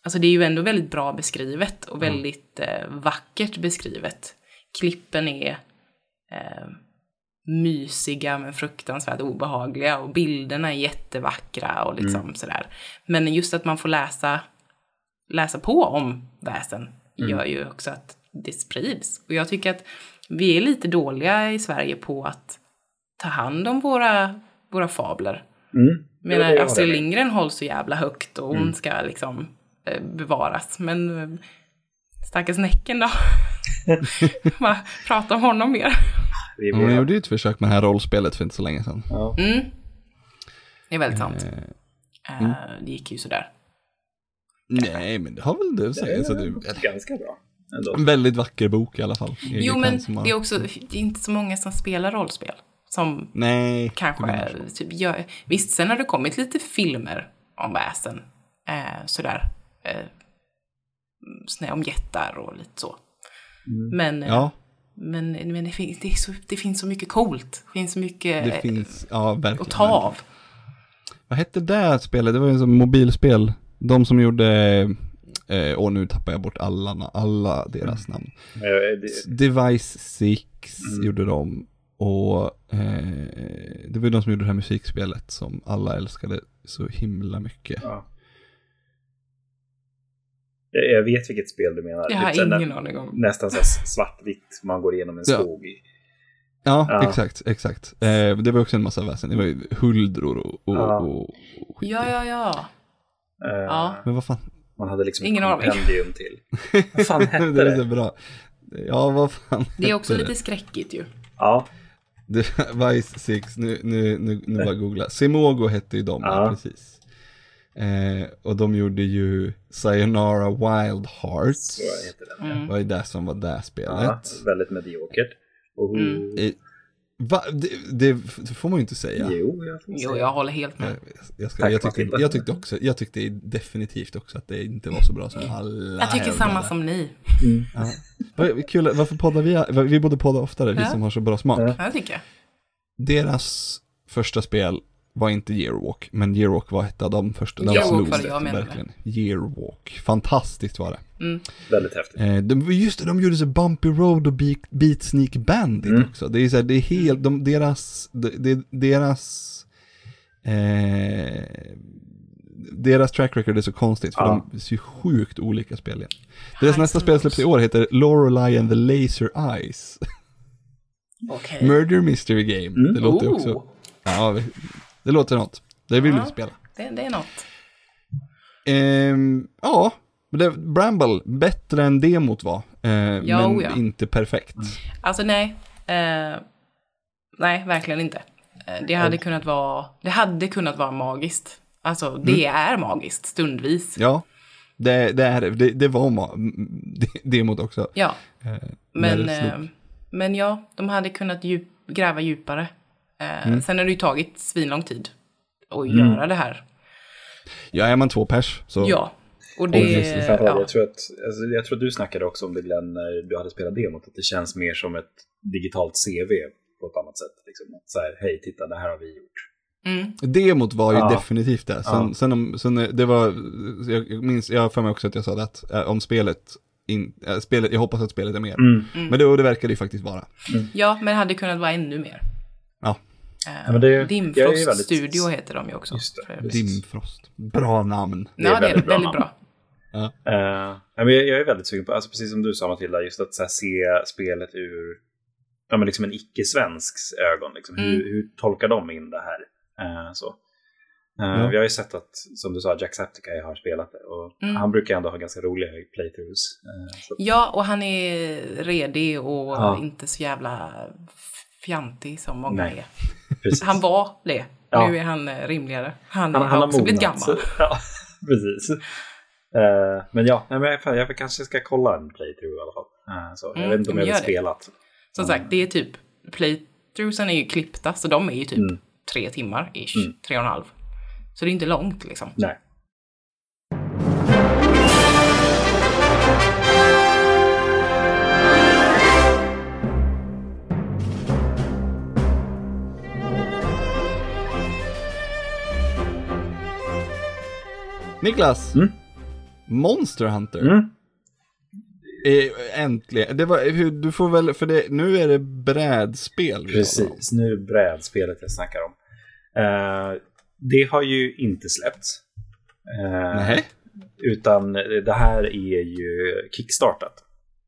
Speaker 2: alltså det är ju ändå väldigt bra beskrivet och väldigt eh, vackert beskrivet. Klippen är eh, mysiga men fruktansvärt obehagliga och bilderna är jättevackra och liksom sådär. Men just att man får läsa, läsa på om väsen gör ju också att det sprids. Och jag tycker att vi är lite dåliga i Sverige på att ta hand om våra, våra fabler.
Speaker 3: Mm.
Speaker 2: Menar,
Speaker 3: har
Speaker 2: Astrid. Lindgren hålls så jävla högt och hon ska liksom eh, bevaras. Men eh, stackars Näcken då? Bara prata om honom mer.
Speaker 1: Hon gjorde ju ett försök med det här rollspelet för inte så länge sedan.
Speaker 3: ja.
Speaker 2: Mm. Det är väldigt sant.
Speaker 1: Eh,
Speaker 2: Eh, det gick ju sådär.
Speaker 1: Nej, men det har väl du det är
Speaker 3: Ganska bra ändå.
Speaker 1: en väldigt vacker bok i alla fall.
Speaker 2: Jo, men
Speaker 1: har-
Speaker 2: det är också, det är inte så många som spelar rollspel. Som
Speaker 1: Nej.
Speaker 2: kanske,
Speaker 1: jag.
Speaker 2: typ, gör, visst, sen har det kommit lite filmer om väsen. Eh, sådär. Eh, såna här om jättar och lite så. Men, eh,
Speaker 1: Ja,
Speaker 2: men, men det, finns, det, är så, det finns så mycket coolt. Det finns så mycket
Speaker 1: det finns, ja verkligen.
Speaker 2: att ta av.
Speaker 1: Vad hette det spelet? Det var ju som mobilspel. De som gjorde, eh, och nu tappar jag bort alla, alla deras namn.
Speaker 3: Eh, det-
Speaker 1: Device 6
Speaker 3: Mm.
Speaker 1: gjorde de. Och eh, det var ju de som gjorde det här musikspelet som alla älskade så himla mycket.
Speaker 3: Ja. Jag- Jag vet vilket spel du menar.
Speaker 2: Jag har
Speaker 3: Typ
Speaker 2: ingen
Speaker 3: nä-
Speaker 2: aning om.
Speaker 3: Nästan så svartvitt, man går igenom en
Speaker 1: Ja.
Speaker 3: skog. i-
Speaker 1: Ja,
Speaker 3: Ja.
Speaker 1: exakt, exakt. Eh, det var också en massa väsen. Det var ju huldror och, och,
Speaker 3: Ja.
Speaker 1: och, och skit.
Speaker 2: Ja, ja, ja.
Speaker 3: Eh,
Speaker 2: Ja.
Speaker 1: Men vad fan,
Speaker 3: Man hade liksom
Speaker 2: Ingen
Speaker 3: ett kompendium till. Vad fan hette
Speaker 1: det är
Speaker 3: det?
Speaker 1: bra. Ja, vad fan
Speaker 2: Det är också
Speaker 1: hette
Speaker 2: lite skräckigt ju.
Speaker 3: Ja,
Speaker 1: Device 6, nu, nu, nu, nu bara googla. Simogo hette ju de, ja. Precis. Eh, och de gjorde ju Sayonara Wild Hearts.
Speaker 3: så heter det.
Speaker 2: Mm.
Speaker 1: Det var ju det som var det spelet.
Speaker 3: Ja, väldigt mediokert. Och,
Speaker 2: Mm.
Speaker 1: Va? Det, det, får man ju inte säga.
Speaker 3: Jo, jag
Speaker 2: Jo, jag håller helt med.
Speaker 1: Jag, jag, ska,
Speaker 3: Tack,
Speaker 1: jag, tyckte, jag tyckte också, jag tyckte definitivt också att det inte var så bra som alla
Speaker 2: Jag tycker samma som ni.
Speaker 1: Ja. Vad kul, varför poddar vi? Vi borde podda oftare, vi
Speaker 2: Ja.
Speaker 1: som har så bra smak.
Speaker 3: Ja.
Speaker 2: Ja, det tycker jag.
Speaker 1: Deras första spel var inte Yearwalk, men Yearwalk var ett av de första. De
Speaker 2: Yearwalk
Speaker 1: slog
Speaker 2: var det
Speaker 1: det,
Speaker 2: jag menade.
Speaker 1: verkligen. Yearwalk, fantastiskt var det.
Speaker 2: Mm.
Speaker 3: Väldigt häftigt.
Speaker 1: Eh, de, just det, de gjorde så Bumpy Road och Beat, Beat Sneak Bandit
Speaker 3: Mm.
Speaker 1: också. Det är så här, det är helt, de, deras, de, de, deras, eh, deras track record är så konstigt, för
Speaker 3: Ja.
Speaker 1: de är så sjukt olika spel igen. Deras nästa spel släpps i år heter Lorelei and the Laser Eyes.
Speaker 2: Okej.
Speaker 1: Murder Mystery Game.
Speaker 3: Mm.
Speaker 1: Det låter
Speaker 2: Oh.
Speaker 1: också, ja, det låter något. Det vill
Speaker 2: Ja.
Speaker 1: vi spela.
Speaker 2: Det, det är något.
Speaker 1: Ehm, ja, det, Bramble, bättre än demot var. Eh,
Speaker 2: Ja,
Speaker 1: men
Speaker 2: ja.
Speaker 1: inte perfekt.
Speaker 2: Alltså nej. Eh, nej, verkligen inte. Eh, det hade kunnat vara, det hade kunnat vara magiskt. Alltså det är magiskt stundvis.
Speaker 1: Ja, det, det är det. Det, var ma- demot också.
Speaker 2: Ja,
Speaker 1: Eh,
Speaker 2: men, eh, men ja, de hade kunnat djup, gräva djupare. Eh,
Speaker 1: Mm.
Speaker 2: Sen har det ju tagit svinlång tid att
Speaker 3: Mm.
Speaker 2: göra det här.
Speaker 1: ja, är man två pers så.
Speaker 2: Ja, och
Speaker 3: Och just,
Speaker 2: det... Ja,
Speaker 3: jag, tror att, alltså, jag tror att du snackade också om det Glenn när du hade spelat demot, att det känns mer som ett digitalt CV på ett annat sätt. Liksom. Så här, hej, titta, det här har vi gjort.
Speaker 2: Mm.
Speaker 1: Demot var ju
Speaker 3: Ja.
Speaker 1: definitivt det. Sen,
Speaker 3: Ja.
Speaker 1: sen, om, sen eh, det var, jag minns, jag har för mig också att jag sa det, att eh, om spelet, in, äh, spelet, jag hoppas att spelet är mer.
Speaker 3: Mm.
Speaker 1: Men det, och det verkar det ju faktiskt vara.
Speaker 2: Ja, men det hade kunnat vara ännu mer.
Speaker 1: Ja.
Speaker 2: Eh,
Speaker 3: Ja, men det- är
Speaker 2: Dimfrost
Speaker 3: väldigt-
Speaker 2: Studio heter de ju också.
Speaker 3: Just det.
Speaker 1: Dimfrost. Bra namn.
Speaker 3: det är
Speaker 2: Ja, det är
Speaker 3: väldigt
Speaker 2: väldigt
Speaker 3: bra
Speaker 2: bra.
Speaker 3: namn. Eh, ja, men jag, jag är väldigt sugen på, alltså precis som du sa Matilda, just att så här, se spelet ur ja, men liksom en icke-svensks ögon. Liksom. Hur,
Speaker 2: Mm.
Speaker 3: hur tolkar de in det här? Eh, så. Eh,
Speaker 1: Ja.
Speaker 3: Vi har ju sett att, som du sa, Jacksepticeye har spelat det. Och
Speaker 2: Mm.
Speaker 3: Han brukar ändå ha ganska roliga playthroughs. Så.
Speaker 2: Ja, och han är redig och inte så jävla fjantig som många
Speaker 3: Nej,
Speaker 2: är.
Speaker 3: Precis.
Speaker 2: Han var det.
Speaker 3: Ja.
Speaker 2: Nu är han eh, rimligare. Han,
Speaker 3: han, han har
Speaker 2: också blivit gammal.
Speaker 3: Ja, precis. Eh, men ja, nej, men jag, jag kanske ska kolla en playthrough i alla fall. Eh, så. jag
Speaker 2: Mm,
Speaker 3: vet inte om jag har spelat.
Speaker 2: Som sagt, det är typ playthroughsen är ju klippta, så de är ju typ
Speaker 3: Mm.
Speaker 2: tre timmar ish. Tre och en halv. Så det är inte långt liksom.
Speaker 3: Nej.
Speaker 1: Niklas!
Speaker 3: Mm.
Speaker 1: Monster Hunter.
Speaker 3: Mm.
Speaker 1: Eh, äntligen. Det var, du får väl, för det, nu är det brädspel. vi.
Speaker 3: Precis, nu är det brädspelet jag snackar om. Eh, det har ju inte släppts. Eh,
Speaker 1: Nej.
Speaker 3: Utan det här är ju kickstartat.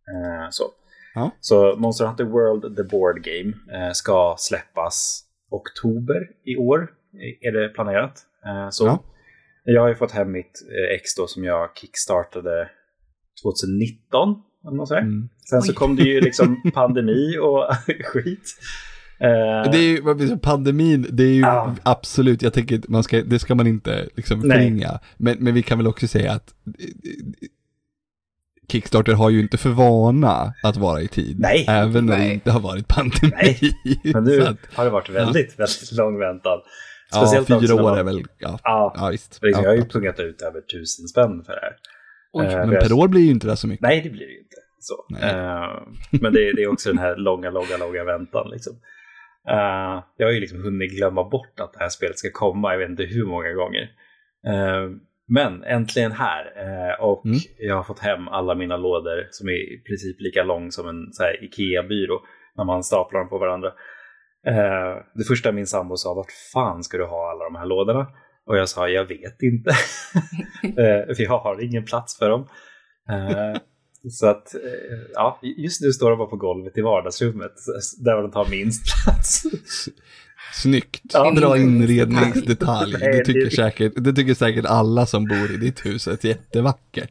Speaker 3: Eh, så.
Speaker 1: Ja.
Speaker 3: så Monster Hunter World, the board game, ska släppas oktober i år. Är det planerat. Så.
Speaker 1: Ja.
Speaker 3: Jag har ju fått hem mitt eh, ex då som jag kickstartade 2019. Eller något sådär.
Speaker 1: Mm.
Speaker 3: Sen så
Speaker 2: Oj.
Speaker 3: kom det ju liksom pandemi och skit. Eh,
Speaker 1: Det är ju, pandemin, det är ju
Speaker 3: Ja.
Speaker 1: absolut, jag tänker, man ska, det ska man inte liksom förringa. Men, men vi kan väl också säga att eh, Kickstarter har ju inte för vana att vara i tid.
Speaker 3: Nej.
Speaker 1: Även när det inte har varit pandemi.
Speaker 3: Nej. Men nu
Speaker 1: Så att,
Speaker 3: har det varit väldigt, väldigt lång väntan.
Speaker 1: Ja,
Speaker 3: Speciellt också
Speaker 1: fyra år
Speaker 3: man-
Speaker 1: är väl, ja,
Speaker 3: Ja,
Speaker 1: ja visst. Ja,
Speaker 3: jag har ju pungat ut över tusen spänn för det här.
Speaker 2: Oj.
Speaker 3: Eh,
Speaker 1: Men per
Speaker 3: jag-
Speaker 1: år blir ju inte det så mycket.
Speaker 3: Nej, det blir det ju inte. Så. Eh, men det, det är också den här långa, långa, långa väntan. Liksom. Eh, jag har ju liksom hunnit glömma bort att det här spelet ska komma, jag vet inte hur många gånger. Men äntligen här. Och
Speaker 1: Mm.
Speaker 3: jag har fått hem alla mina lådor som är i princip lika lång som en Ikea-byrå när man staplar dem på varandra. Eh, det första min sambo sa, vart fan ska du ha alla de här lådorna? Och jag sa, jag vet inte. Eh, för jag har ingen plats för dem. Eh, så att, eh, ja, just nu står de bara på golvet i vardagsrummet, där de tar minst plats.
Speaker 1: Snyggt.
Speaker 3: Ja.
Speaker 1: Bra inredningsdetalj. Det tycker, säkert, det tycker säkert alla som bor i ditt hus är jättevackert.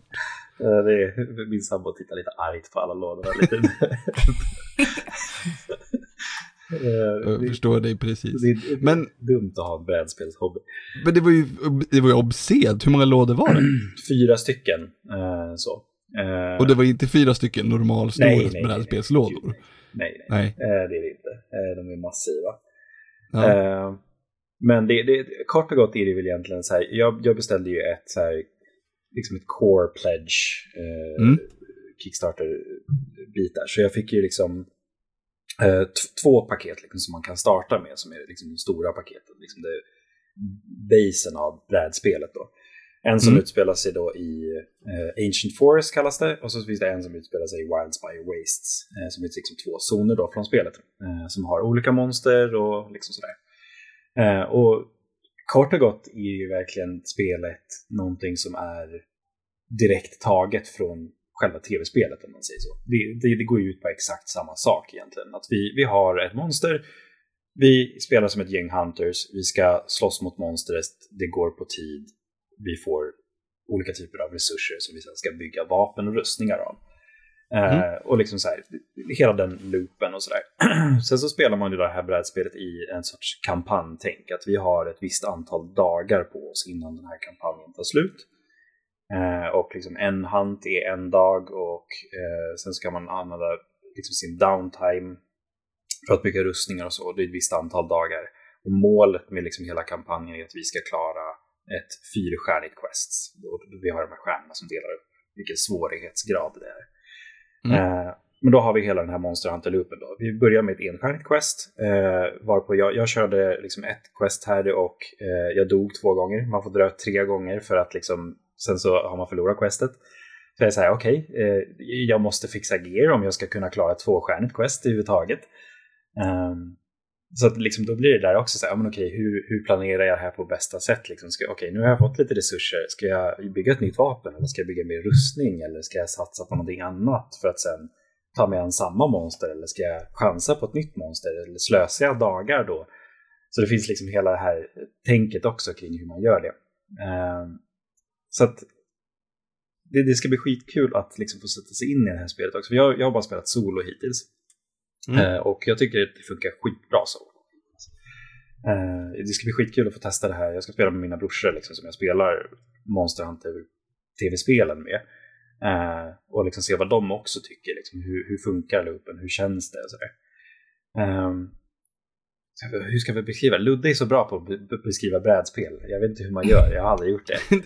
Speaker 3: Eh, det är, min sambo tittar lite argt på alla lådorna. Lite. Eh,
Speaker 1: Jag
Speaker 3: det,
Speaker 1: förstår dig precis.
Speaker 3: det är
Speaker 1: Men-
Speaker 3: dumt att ha en brädspelshobby.
Speaker 1: Men det var ju, det var ju obscent. Hur många lådor var det?
Speaker 3: Fyra stycken. eh, så. Eh,
Speaker 1: Och det var inte fyra stycken normalstora
Speaker 3: Nej, nej, nej,
Speaker 1: brädspelslådor.
Speaker 3: nej, nej.
Speaker 1: Nej.
Speaker 3: Eh, det är det inte. Eh, de är massiva.
Speaker 1: Ja.
Speaker 3: Eh, men det, det, kort och gott är det väl egentligen så här. Jag, jag beställde ju ett så här, liksom ett core pledge
Speaker 1: Mm.
Speaker 3: Kickstarter-bit där. Så jag fick ju liksom två paket liksom, som man kan starta med som är liksom de stora paketen. Liksom det basen av brädspelet då. En som
Speaker 1: Mm.
Speaker 3: utspelar sig då i eh, Ancient Forest kallas det och så finns det en som utspelar sig i Wildspire Wastes eh, som är liksom två zoner då från spelet eh, som har olika monster och liksom sådär. Eh, och kort och gott är ju verkligen spelet någonting som är direkt taget från själva tv-spelet om man säger så. Det, det, det går ju ut på exakt samma sak egentligen. Att vi, vi har ett monster, vi spelar som ett gäng hunters, vi ska slåss mot monstret, det går på tid, vi får olika typer av resurser som vi sen ska bygga vapen och rustningar av. Eh, och liksom så här, hela den loopen och sådär. Sen så spelar man ju det här brädspelet i en sorts kampanjtänk. Att vi har ett visst antal dagar på oss innan den här kampanjen tar slut. Eh, och liksom en hunt är en dag och eh, sen så kan man använda liksom sin downtime för att bygga rustningar och så. Det är ett visst antal dagar. Och målet med liksom hela kampanjen är att vi ska klara ett fyrstjärnigt quest. Och vi har de här stjärnorna som delar upp vilken svårighetsgrad det är.
Speaker 1: Mm.
Speaker 3: Eh, men då har vi hela den här Monster Hunter-loopen. Då. Vi börjar med ett enstjärnigt quest. Varpå jag, jag körde liksom ett quest här och jag dog två gånger. Man får dra tre gånger för att liksom, sen så har man förlorat questet. Så jag säger okej, okay, eh, jag måste fixa gear om jag ska kunna klara ett tvåstjärnigt quest överhuvudtaget. Um, ehm, så att liksom, då blir det där också så här, ja, men okej, hur, hur planerar jag det här på bästa sätt? Liksom? Ska, okej, nu har jag fått lite resurser. Ska jag bygga ett nytt vapen eller ska jag bygga mer rustning eller ska jag satsa på någonting annat för att sen ta mig an samma monster eller ska jag chansa på ett nytt monster eller slösa jag dagar då? Så det finns liksom hela det här tänket också kring hur man gör det. Um, så att det, det, ska bli skitkul att liksom få sätta sig in i det här spelet också. För jag, jag har bara spelat solo hittills. Mm. Uh, och jag tycker det funkar skitbra så. Uh, det ska bli skitkul att få testa det här. Jag ska spela med mina brorsor liksom, som jag spelar Monster Hunter tv-spelen med. Uh, och liksom se vad de också tycker. Liksom, hur, hur funkar loopen? Hur känns det? Och sådär. Um, hur ska vi beskriva? Ludde är så bra på att beskriva brädspel. Jag vet inte hur man gör, jag har aldrig gjort det.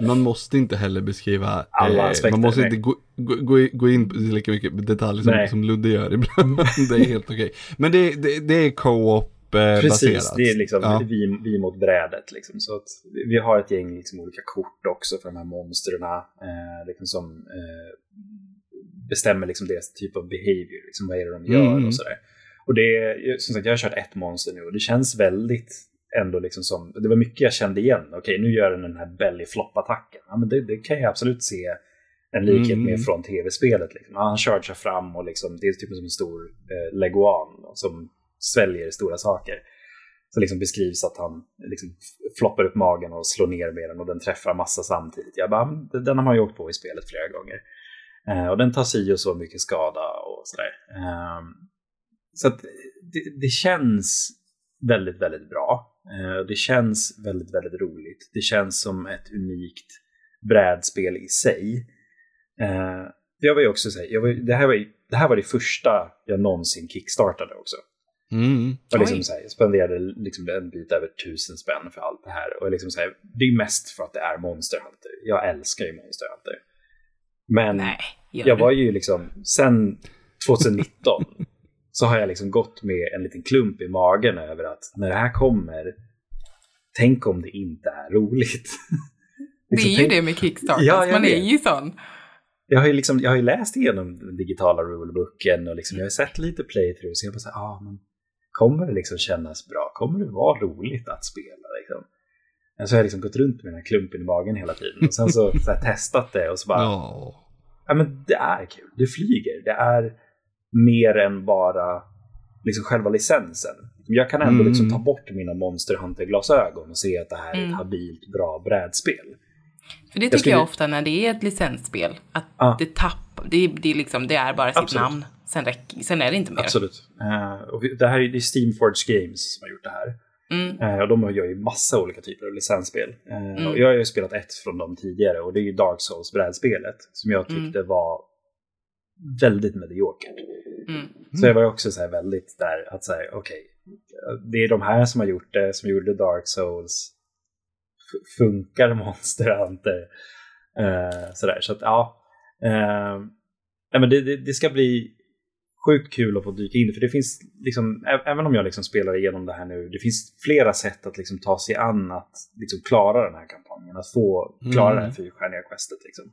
Speaker 1: man måste inte heller beskriva
Speaker 3: alla eh, aspekter.
Speaker 1: Man måste inte gå, gå, gå in på lika mycket detaljer som, som Ludde gör ibland. det är helt okej. Okay. Men det, det, det är co-op
Speaker 3: eh, Precis, baserat. det är liksom ja. vi, vi mot brädet. Liksom. Så att vi har ett gäng liksom, olika kort också för de här monstren eh, liksom som eh, bestämmer liksom deras typ av behavior. Liksom, vad är det de gör mm. och sådär. Och det som sagt, jag har kört ett monster nu och det känns väldigt ändå liksom som, det var mycket jag kände igen. Okej, nu gör den den här belly flop-attacken. Ja, men det, det, kan jag absolut se en likhet mm. med från tv-spelet. Liksom. Han chargear fram och liksom, det är typ som en stor eh, leguan som sväljer stora saker. Så liksom beskrivs att han liksom floppar upp magen och slår ner med den och den träffar massa samtidigt. Jag bara, den har man ju åkt på i spelet flera gånger. Eh, och den tar sig och så mycket skada och sådär. Eh, så att det, det, känns väldigt, väldigt bra. Eh, det känns väldigt, väldigt roligt. Det känns som ett unikt brädspel i sig. Eh, jag var ju också så här, var, det, här var, det här var det första jag någonsin kickstartade också.
Speaker 1: Mm.
Speaker 3: Och liksom så här, jag spenderade liksom en bit över tusen spänn för allt det här. Och liksom så här, det är mest för att det är Monster Hunter. Jag älskar ju Monster Hunter. Men Nej, jag var ju liksom, sen 2019 så har jag liksom gått med en liten klump i magen över att när det här kommer, tänk om det inte är roligt.
Speaker 2: liksom, det är ju tänk... det med Kickstarter, ja, man vet. är ju sån.
Speaker 3: Jag har ju, liksom, jag har ju läst igenom den digitala rulebooken och liksom, jag har sett lite playthroughs. Jag bara så här, ah, men kommer det liksom kännas bra? Kommer det vara roligt att spela? Liksom? Så har jag liksom gått runt med den här klumpen i magen hela tiden och sen så, så testat det och så bara, oh. ja men det är kul, det flyger, det är mer än bara liksom själva licensen. Jag kan ändå liksom mm. liksom ta bort mina Monster Hunter-glasögon och se att det här är ett mm. habilt, bra brädspel.
Speaker 2: För det tycker jag, skulle... jag ofta när det är ett licensspel, att ah. det tappar, det, det, liksom, det är bara sitt Absolut. namn. Sen, räck, sen är det inte mer.
Speaker 3: Absolut. Uh, och det här är, det är Steamforge Games som har gjort det här. Mm. Uh, och de gör ju massa olika typer av licensspel. Uh, mm. och jag har ju spelat ett från dem tidigare och det är ju Dark Souls-brädspelet som jag tyckte mm. var väldigt mediokert. Mm. Så jag var också så väldigt där att säga, okej, okay, det är de här som har gjort det, som gjorde Dark Souls. F funkar Monster Hunter? Uh, sådär, så att ja. Uh, men det, det, det, ska bli sjukt kul att få dyka in för det finns liksom, även om jag liksom spelar igenom det här nu, det finns flera sätt att liksom ta sig an att liksom klara den här kampanjen, att få klara mm. det här fyrstjärniga questet. Liksom.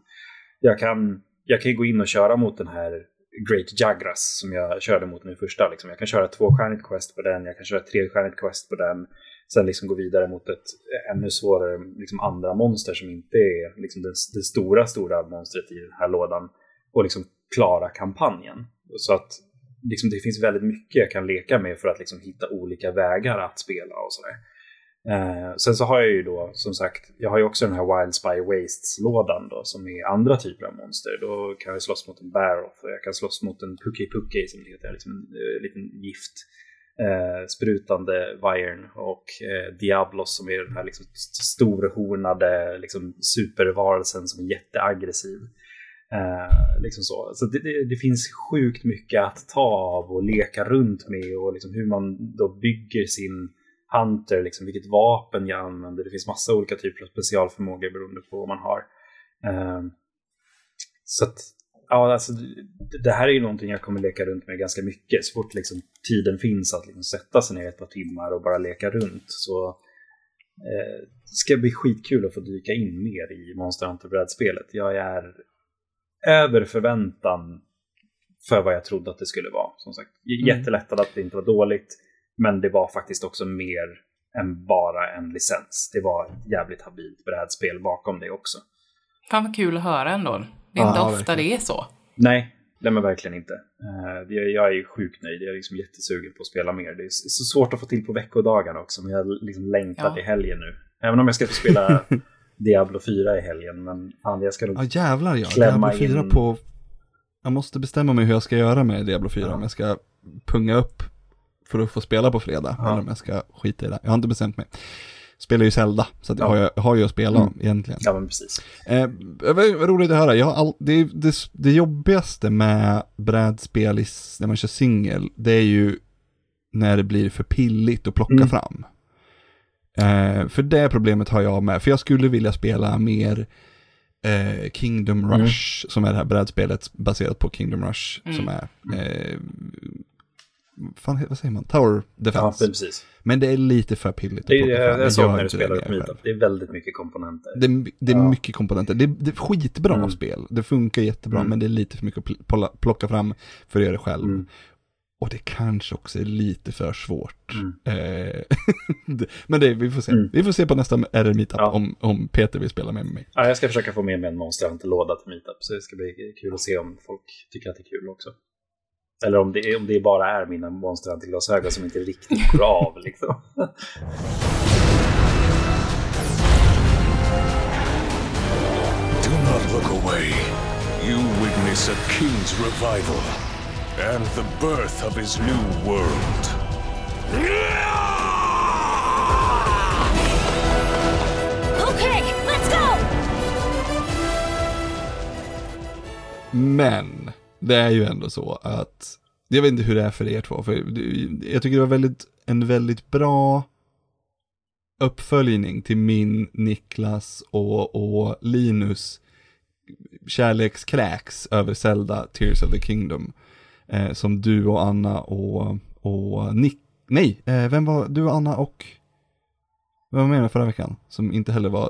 Speaker 3: Jag kan jag kan ju gå in och köra mot den här Great Jagras som jag körde mot nu första. Liksom. Jag kan köra tvåstjärnigt quest på den, jag kan köra trestjärnigt quest på den. Sen liksom gå vidare mot ett ännu svårare liksom andra monster som inte är liksom det, det stora, stora monstret i den här lådan. Och liksom klara kampanjen. Så att liksom, det finns väldigt mycket jag kan leka med för att liksom hitta olika vägar att spela och sådär. Eh, sen så har jag ju då som sagt, jag har ju också den här Wild Spy Wastes-lådan då som är andra typer av monster. Då kan jag slåss mot en Baroth och jag kan slåss mot en Pucky Pucky som det heter, liksom en eh, liten gift. Eh, sprutande Viren och eh, Diablos som är den här liksom storhornade liksom, supervarelsen som är jätteaggressiv. Eh, liksom så så det, det, det, finns sjukt mycket att ta av och leka runt med och liksom hur man då bygger sin Hunter, liksom vilket vapen jag använder. Det finns massa olika typer av specialförmågor beroende på vad man har. Um, så att Ja, alltså, det- här är ju någonting jag kommer leka runt med ganska mycket. Så fort liksom, tiden finns att liksom, sätta sig ner ett par timmar och bara leka runt så eh, ska det bli skitkul att få dyka in mer i Monster Hunter-brädspelet. Jag är över förväntan för vad jag trodde att det skulle vara. Som sagt,
Speaker 1: Mm.
Speaker 3: jättelättad att det inte var dåligt, men det var faktiskt också mer än bara en licens. Det var ett jävligt habilt brädspel bakom det också.
Speaker 2: Fan vad kul att höra ändå. Det är
Speaker 1: Ja,
Speaker 2: inte ofta
Speaker 1: verkligen.
Speaker 2: det är så.
Speaker 3: Nej, det men verkligen inte. Eh, jag, jag är ju sjukt nöjd. Jag är liksom jättesugen på att spela mer. Det är så så svårt att få till på veckodagarna också, men jag liksom längtar
Speaker 2: Ja.
Speaker 3: till helgen nu. Även om jag ska få spela Diablo 4 i helgen, men fan, jag ska nog...
Speaker 1: Ja jävlar ja,
Speaker 3: Klämma
Speaker 1: Diablo 4
Speaker 3: in-
Speaker 1: på... Jag måste bestämma mig hur jag ska göra med Diablo 4,
Speaker 3: Ja.
Speaker 1: om jag ska punga upp för att få spela på fredag,
Speaker 3: Ja.
Speaker 1: eller om jag ska skita i det. Jag har inte bestämt mig. Spelar ju Zelda, så att jag
Speaker 3: Ja.
Speaker 1: har, ju, har ju att spela
Speaker 3: Mm.
Speaker 1: egentligen.
Speaker 3: Ja, men precis.
Speaker 1: Eh, vad vad roligt att höra. Jag har all, det, det, det jobbigaste med brädspel i när man kör singel, det är ju när det blir för pilligt att plocka
Speaker 3: Mm.
Speaker 1: fram. Eh, för det problemet har jag med, för jag skulle vilja spela mer eh, Kingdom
Speaker 3: Mm.
Speaker 1: Rush, som är det här brädspelet baserat på Kingdom Rush,
Speaker 2: Mm.
Speaker 1: som är, eh, fan, vad säger man, Tower
Speaker 3: Ja,
Speaker 1: Defense.
Speaker 3: men precis.
Speaker 1: Men det är lite för pilligt
Speaker 3: Det är, jag, jag såg
Speaker 1: gör
Speaker 3: när du spelade Meetup.
Speaker 1: själv.
Speaker 3: Det är väldigt mycket komponenter.
Speaker 1: Det, är- det är
Speaker 3: Ja.
Speaker 1: mycket komponenter. Det, det är skitbra
Speaker 3: Mm.
Speaker 1: spel. Det funkar jättebra,
Speaker 3: Mm.
Speaker 1: men det är lite för mycket att plocka fram för att göra det själv.
Speaker 3: Mm.
Speaker 1: Och det kanske också är lite för svårt.
Speaker 3: Mm.
Speaker 1: Eh, men det, vi får se.
Speaker 3: Mm.
Speaker 1: Vi får se på nästa RR Meetup
Speaker 3: Ja.
Speaker 1: om, om Peter vill spela med mig.
Speaker 3: Ja, jag ska försöka få med mig en Monster Hunter-låda till Meetup, så det ska bli kul att se om folk tycker att det är kul också. Eller om det, om det bara är mina Monster Hunter-glasögon som inte riktigt går av. Liksom.
Speaker 5: Do not look away. You witness a king's revival and the birth of his new world.
Speaker 4: Okay, let's go!
Speaker 1: Men det är ju ändå så att, jag vet inte hur det är för er två, för jag tycker det var väldigt, en väldigt bra uppföljning till min, Niklas och, och Linus kärlekskräks över Zelda Tears of the Kingdom. Eh, som du och Anna och, och Nick, nej, eh, vem var du och Anna och, vem var med förra veckan? Som inte heller var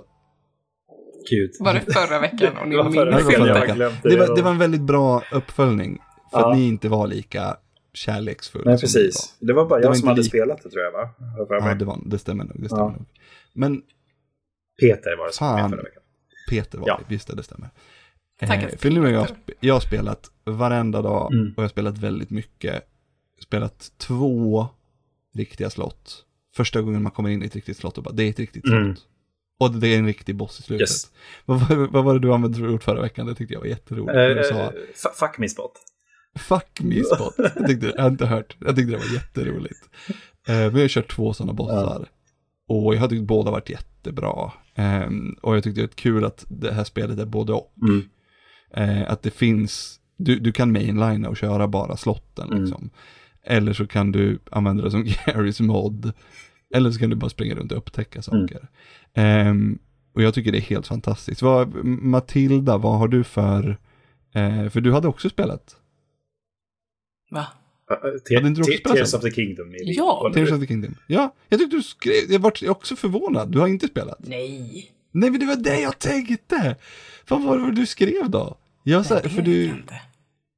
Speaker 3: Gud.
Speaker 2: Var det förra veckan? Och ni
Speaker 3: Det var förra
Speaker 2: minns
Speaker 1: veckan,
Speaker 2: inte?
Speaker 3: glömt
Speaker 1: det, var, det var en väldigt bra uppföljning. För
Speaker 3: Ja.
Speaker 1: att ni inte var lika kärleksfulla
Speaker 3: Nej, precis. Det var bara
Speaker 1: Det
Speaker 3: jag
Speaker 1: var
Speaker 3: som hade
Speaker 1: lik-
Speaker 3: spelat det tror jag, va?
Speaker 1: Ja, det, var, det stämmer nog. Det stämmer
Speaker 3: Ja.
Speaker 1: nog. Men
Speaker 3: Peter var det som var
Speaker 1: Fan.
Speaker 3: förra veckan.
Speaker 1: Peter var
Speaker 3: Ja.
Speaker 1: det, visst det, det stämmer.
Speaker 2: Tackar.
Speaker 1: Eh, för nu har jag, jag har spelat varenda dag
Speaker 3: Mm.
Speaker 1: och jag har spelat väldigt mycket. Spelat två riktiga slott. Första gången man kommer in i ett riktigt slott och bara, det är ett riktigt slott.
Speaker 3: Mm.
Speaker 1: Och det är en riktig boss i slutet.
Speaker 3: Yes.
Speaker 1: Vad, var- vad var det du använde för ord förra veckan? Det tyckte jag var jätteroligt. du sa
Speaker 3: fuck me spot.
Speaker 1: Fuck me spot. Jag, tyckte, jag har inte hört. Jag tyckte det var jätteroligt. Men jag har kört två sådana bossar. Och jag har tyckt båda varit jättebra. Ehm, och jag tyckte det var kul att det här spelet är både och.
Speaker 3: Mm.
Speaker 1: Eh, att det finns, du, du kan mainlina och köra bara slotten
Speaker 3: Mm.
Speaker 1: liksom. Eller så kan du använda det som Garys mod. Eller så kan du bara springa runt och upptäcka
Speaker 3: Mm.
Speaker 1: saker. Ehm, och jag tycker det är helt fantastiskt. Vad, Matilda, vad har du för, eh, för du hade också spelat
Speaker 2: Va?
Speaker 1: Hade inte du också spelat
Speaker 3: Tears of the Kingdom.
Speaker 2: Ja.
Speaker 1: Tears of the Kingdom. Ja, jag tyckte du skrev, jag var också förvånad, du har inte spelat.
Speaker 2: Nej.
Speaker 1: Nej men det var det jag tänkte! Vad var det du skrev då? Jag sa,
Speaker 2: det
Speaker 1: för du.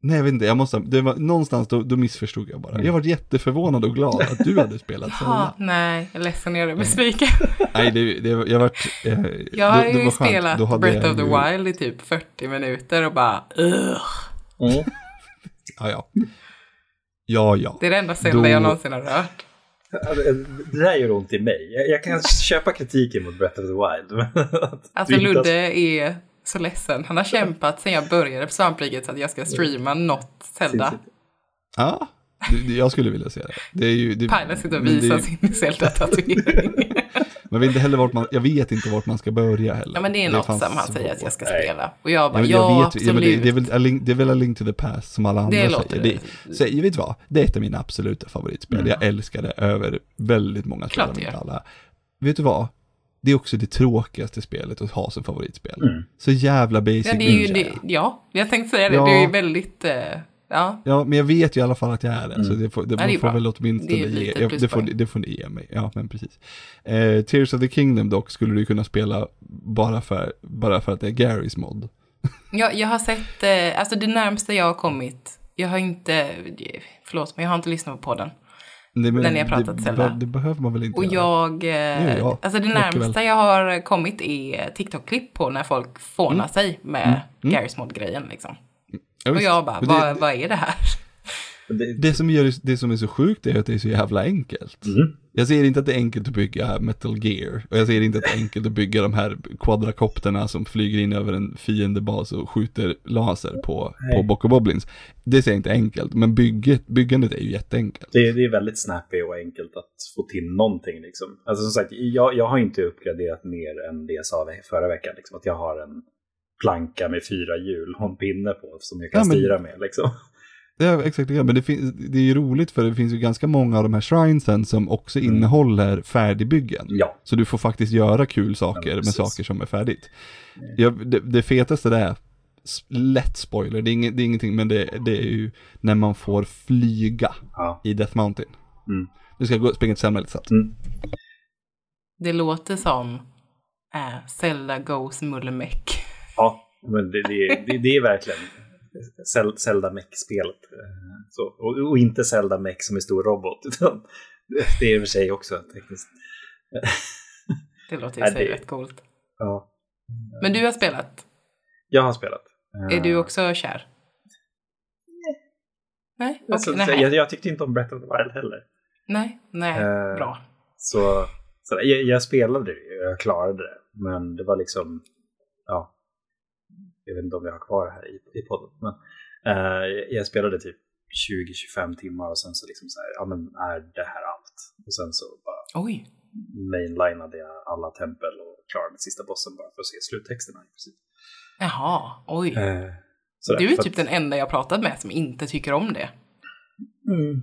Speaker 1: Nej jag vet inte, jag måste, det var någonstans då, då missförstod jag bara.
Speaker 3: Mm.
Speaker 1: Jag var jätteförvånad och glad att du hade spelat Zelda.
Speaker 2: nej, jag är ledsen, jag är besviken.
Speaker 1: Nej, det, det, jag vart, eh,
Speaker 2: Jag har ju spelat
Speaker 1: Då hade
Speaker 2: Breath of the
Speaker 1: ju-
Speaker 2: Wild i typ 40 minuter och bara Ugh.
Speaker 3: Mm.
Speaker 1: Ja, ja. Ja, ja.
Speaker 2: Det är det enda Zelda
Speaker 1: Då-
Speaker 2: jag någonsin har rört.
Speaker 3: Ja, Det där gör ont i mig. Jag, jag kan köpa kritiken mot Breath of the Wild.
Speaker 2: Alltså Ludde är så ledsen. Han har kämpat sen jag började på svampriket så att jag ska streama något Zelda.
Speaker 1: Ja, det- jag skulle vilja se det. det är ju, det,
Speaker 2: Pajla sitter och
Speaker 1: det-
Speaker 2: visar sin Zelda-tatuering.
Speaker 1: Man vet inte heller vart man, jag vet inte vart man ska börja heller.
Speaker 2: ja men det är något
Speaker 1: fanns
Speaker 2: som han säger att jag ska
Speaker 3: Nej.
Speaker 2: spela. Och jag
Speaker 1: Ja,
Speaker 2: bara, ja,
Speaker 1: jag vet,
Speaker 2: absolut.
Speaker 1: ja, men det, det, är väl a link, det är väl A Link to the Past som alla andra
Speaker 2: Det
Speaker 1: säger.
Speaker 2: det.
Speaker 1: Det, så, jag vet vad, det är ett av mina absoluta favoritspel.
Speaker 3: Mm.
Speaker 1: Jag älskar det över väldigt många spel.
Speaker 2: Klart det gör.
Speaker 1: alla. Vet du vad? Det är också det tråkigaste spelet att ha som favoritspel.
Speaker 3: Mm.
Speaker 1: Så jävla basic
Speaker 2: Ja, det är ju, det, ja, jag tänkte säga det.
Speaker 1: Ja.
Speaker 2: Det är ju väldigt... eh, ja.
Speaker 1: Ja, men jag vet ju i alla fall att jag är det, så
Speaker 3: Mm.
Speaker 1: det får, det,
Speaker 2: Ja, det
Speaker 1: får väl åtminstone
Speaker 2: Det
Speaker 1: ge,
Speaker 2: lite
Speaker 1: ja, det, får, det får ni ge mig. Ja, men precis. Eh, Tears of the Kingdom dock skulle du kunna spela bara för, bara för att det är Garys mod.
Speaker 2: Jag, jag har sett, eh, alltså det närmsta jag har kommit, jag har inte, förlåt men jag har inte lyssnat på podden.
Speaker 1: Det, men,
Speaker 2: Den jag pratat
Speaker 1: det,
Speaker 2: Zelda.
Speaker 1: det behöver man väl inte
Speaker 2: Och
Speaker 1: göra?
Speaker 2: jag, eh,
Speaker 1: Jo, ja,
Speaker 2: alltså det närmsta jag har kommit är TikTok-klipp på när folk fånar sig med
Speaker 1: Mm.
Speaker 2: Garry's Mod-grejen liksom.
Speaker 1: Ja,
Speaker 2: Och jag bara, vad är det här?
Speaker 3: Det,
Speaker 1: det, som gör, det som är så sjukt är att det är så jävla enkelt.
Speaker 3: Mm.
Speaker 1: Jag ser inte att det är enkelt att bygga Metal Gear. Och jag ser inte att det är enkelt att bygga de här quadrakopterna som flyger in över en fiendebas och skjuter laser på,
Speaker 3: Nej.
Speaker 1: på Bock och Boblins. Det ser jag inte enkelt, men bygget, byggandet är ju jätteenkelt.
Speaker 3: Det, det är väldigt snappy och enkelt att få till någonting. Liksom. Alltså som sagt, jag, jag har inte uppgraderat mer än det jag sa förra veckan. Liksom, att jag har en planka med fyra hjul och en pinne på som jag kan
Speaker 1: Ja, men-
Speaker 3: styra med. Liksom.
Speaker 1: Ja, exakt. det. Men det, finns, det är ju roligt för det finns ju ganska många av de här shrinesen som också
Speaker 3: Mm.
Speaker 1: innehåller färdigbyggen.
Speaker 3: Ja,
Speaker 1: Så du får faktiskt göra kul
Speaker 3: Ja,
Speaker 1: saker med
Speaker 3: precis.
Speaker 1: saker som är färdigt. Ja, det, det fetaste det är, lätt spoiler, det är, inget, det är ingenting, men det, det är ju när man får flyga
Speaker 3: ja.
Speaker 1: i Death Mountain.
Speaker 3: Mm.
Speaker 1: Nu ska jag gå, springa till Selma lite snabbt.
Speaker 3: Mm.
Speaker 2: Det låter som äh, Zelda Goes Mullemäck.
Speaker 3: ja men det, det, det, det är verkligen Zelda Mech-spelet. Eh, så, och, och inte Zelda Mech som är stor robot. Det är i och för sig också tekniskt.
Speaker 2: Det låter ju sig
Speaker 3: det-
Speaker 2: rätt coolt.
Speaker 3: Ja,
Speaker 2: Men du har spelat.
Speaker 3: jag har spelat.
Speaker 2: Är
Speaker 3: Eh,
Speaker 2: du också kär? Nej, okej, nej.
Speaker 3: jag, jag tyckte inte om Breath of the Wild heller.
Speaker 2: Nej, nej,
Speaker 3: Eh,
Speaker 2: bra.
Speaker 3: Så, så jag, jag spelade det, jag klarade det. Men det var liksom. Jag vet inte om jag har kvar det här i, i podden. Men eh, jag spelade typ 20-25 timmar och sen så liksom så här, ja men är det här allt? Och sen så bara
Speaker 2: Oj.
Speaker 3: mainlinade jag alla tempel och klarade sista bossen bara för att se sluttexterna.
Speaker 2: Jaha, oj.
Speaker 3: Eh, sådär,
Speaker 2: Du är typ
Speaker 3: att-
Speaker 2: den enda jag pratat med som inte tycker om det.
Speaker 3: Mm.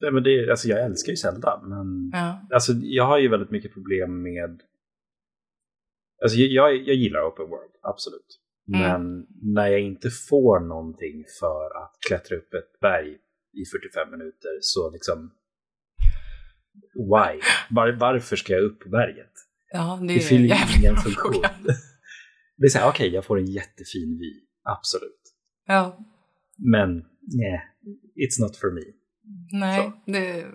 Speaker 3: Nej, men det, alltså jag älskar ju Zelda, men
Speaker 2: Ja.
Speaker 3: Alltså, jag har ju väldigt mycket problem med... Alltså, jag, jag gillar open world, absolut.
Speaker 2: Mm.
Speaker 3: Men när jag inte får någonting för att klättra upp ett berg i 45 minuter så liksom... Why? Var, varför ska jag upp på berget?
Speaker 2: Ja, det
Speaker 3: Det fyller ingen funktion.
Speaker 2: fråga.
Speaker 3: Det är så här, okej, jag får en jättefin vy. Absolut.
Speaker 2: Ja,
Speaker 3: Men, nej. It's not for me.
Speaker 2: nej, det,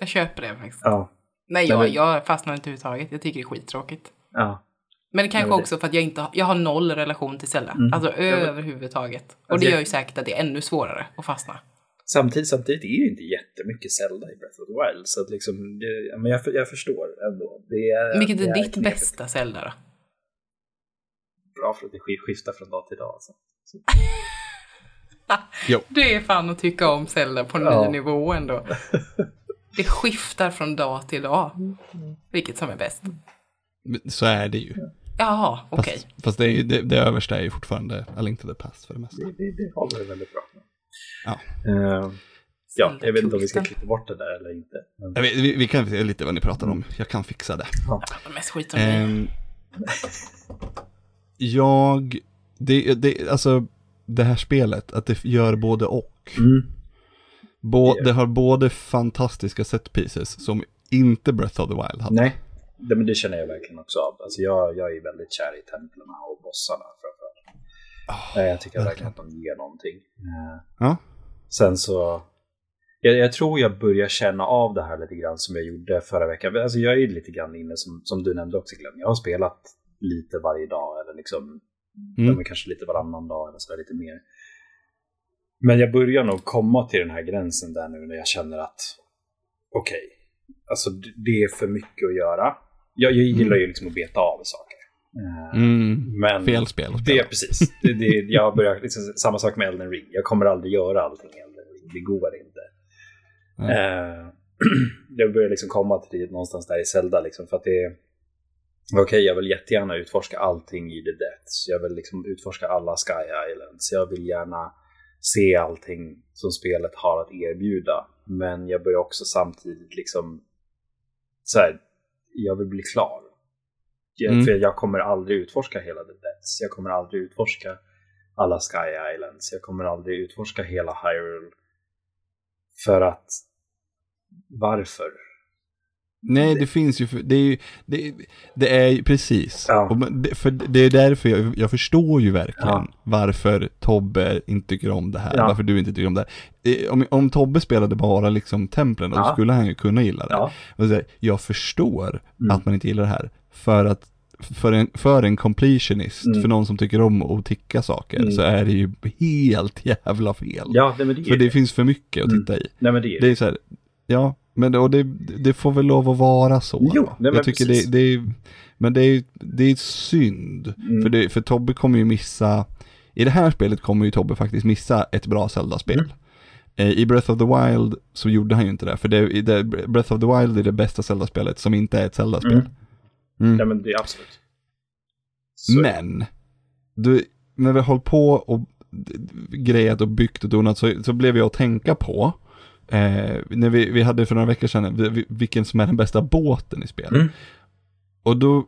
Speaker 2: jag köper det faktiskt.
Speaker 3: Ja.
Speaker 2: Nej, jag, jag fastnar inte överhuvudtaget. Jag tycker det är skittråkigt.
Speaker 3: Ja.
Speaker 2: Men det kanske
Speaker 3: det-
Speaker 2: också för att jag inte har, jag har noll relation till Zelda.
Speaker 3: Mm.
Speaker 2: Alltså överhuvudtaget. Och
Speaker 3: Alltså,
Speaker 2: det
Speaker 3: jag-
Speaker 2: gör ju säkert att det är ännu svårare att fastna.
Speaker 3: Samtidigt, samtidigt är det ju inte jättemycket Zelda i Breath of the Wild. Så att liksom, det, men jag, jag förstår ändå. Det är,
Speaker 2: Vilket
Speaker 3: det
Speaker 2: är ditt
Speaker 3: knepigt.
Speaker 2: bästa Zelda då?
Speaker 3: Bra för att det sk- skiftar från dag till dag. Alltså.
Speaker 1: Jo.
Speaker 2: Det är fan att tycka om Zelda på en
Speaker 3: Ja.
Speaker 2: ny nivå ändå. Det skiftar från dag till dag. Vilket som är bäst.
Speaker 1: Så är det ju.
Speaker 2: Jaha, okej.
Speaker 1: Fast, fast det, det, det översta är ju fortfarande A Link to the Past för det mesta.
Speaker 3: Det, det, det håller väldigt bra.
Speaker 1: Ja.
Speaker 3: Eh, ja, jag vet inte om vi ska klippa bort det där eller inte. Men,
Speaker 1: Jag vet, vi, vi kan se lite vad ni pratar om. Jag kan fixa det.
Speaker 2: Det mest skit om.
Speaker 1: Ehm, jag, det, det, alltså det här spelet, att det gör både och.
Speaker 3: mm,
Speaker 1: Bå,
Speaker 3: Det-
Speaker 1: det har både fantastiska set pieces som inte Breath of the Wild hade.
Speaker 3: nej, det, men det känner jag verkligen också av. Alltså, jag, jag är väldigt kär i templen och bossarna framförallt. Eh, jag tycker verkligen att de ger någonting. Eh,
Speaker 1: Ja.
Speaker 3: Sen så... Jag, jag tror jag börjar känna av det här lite grann som jag gjorde förra veckan. Alltså jag är lite grann inne som, som du nämnde också Glenn. Jag har spelat lite varje dag eller liksom
Speaker 1: Mm.
Speaker 3: kanske lite varannan dag eller så lite mer. Men jag börjar nog komma till den här gränsen där nu när jag känner att okej, alltså d- det är för mycket att göra. Jag, jag gillar ju liksom att beta av saker. Eh,
Speaker 1: Mm.
Speaker 3: Men
Speaker 1: Fel spel
Speaker 3: det är precis. Det, det, jag börjar, liksom, samma sak med Elden Ring. Jag kommer aldrig göra allting i Elden Ring. Det går inte.
Speaker 1: Nej.
Speaker 3: Eh, jag börjar liksom komma till det någonstans där i Zelda. Liksom, för att det är... Okej, jag vill jättegärna utforska allting i The Depths. Jag vill liksom utforska alla Sky Islands. Jag vill gärna se allting som spelet har att erbjuda. Men jag börjar också samtidigt liksom... Så här, jag vill bli klar. Jag,
Speaker 1: Mm.
Speaker 3: För jag kommer aldrig utforska hela The Depths. Jag kommer aldrig utforska alla Sky Islands. Jag kommer aldrig utforska hela Hyrule. För att... Varför?
Speaker 1: Nej, det finns ju, det är ju, det, det är ju precis.
Speaker 3: Ja.
Speaker 1: Det, för det är därför jag, jag förstår ju verkligen
Speaker 3: Ja.
Speaker 1: varför Tobbe inte tycker om det här,
Speaker 3: Ja.
Speaker 1: varför du inte tycker om det här. Eh, Om, om Tobbe spelade bara liksom templen, då skulle han ju kunna gilla det.
Speaker 3: Ja.
Speaker 1: Här, jag förstår
Speaker 3: Mm.
Speaker 1: att man inte gillar det här, för att för en, för en completionist,
Speaker 3: Mm.
Speaker 1: för någon som tycker om att ticka saker,
Speaker 3: Mm.
Speaker 1: så är det ju helt jävla fel.
Speaker 3: Ja, nej, men det är
Speaker 1: För det finns för mycket att
Speaker 3: Mm.
Speaker 1: titta i.
Speaker 3: Nej, men det är
Speaker 1: Det är så här, ja, men och det, det får väl lov att vara så.
Speaker 3: Jo, nej,
Speaker 1: jag tycker det, det är, men det är, det är synd.
Speaker 3: Mm.
Speaker 1: För, det, för Tobbe kommer ju missa, i det här spelet kommer ju Tobbe faktiskt missa ett bra Zelda-spel.
Speaker 3: Mm.
Speaker 1: Eh, I Breath of the Wild så gjorde han ju inte det, för det, det, Breath of the Wild är det bästa Zelda-spelet som inte är ett Zelda-spel.
Speaker 3: Mm.
Speaker 1: Mm.
Speaker 3: Ja, men det är absolut. Så-
Speaker 1: Men, du, när vi har hållit på och grejat och byggt och donat så, så blev jag att tänka på, eh, när vi, vi hade för några veckor sedan, vi- vi- vilken som är den bästa båten i spelet.
Speaker 3: Mm.
Speaker 1: Och då,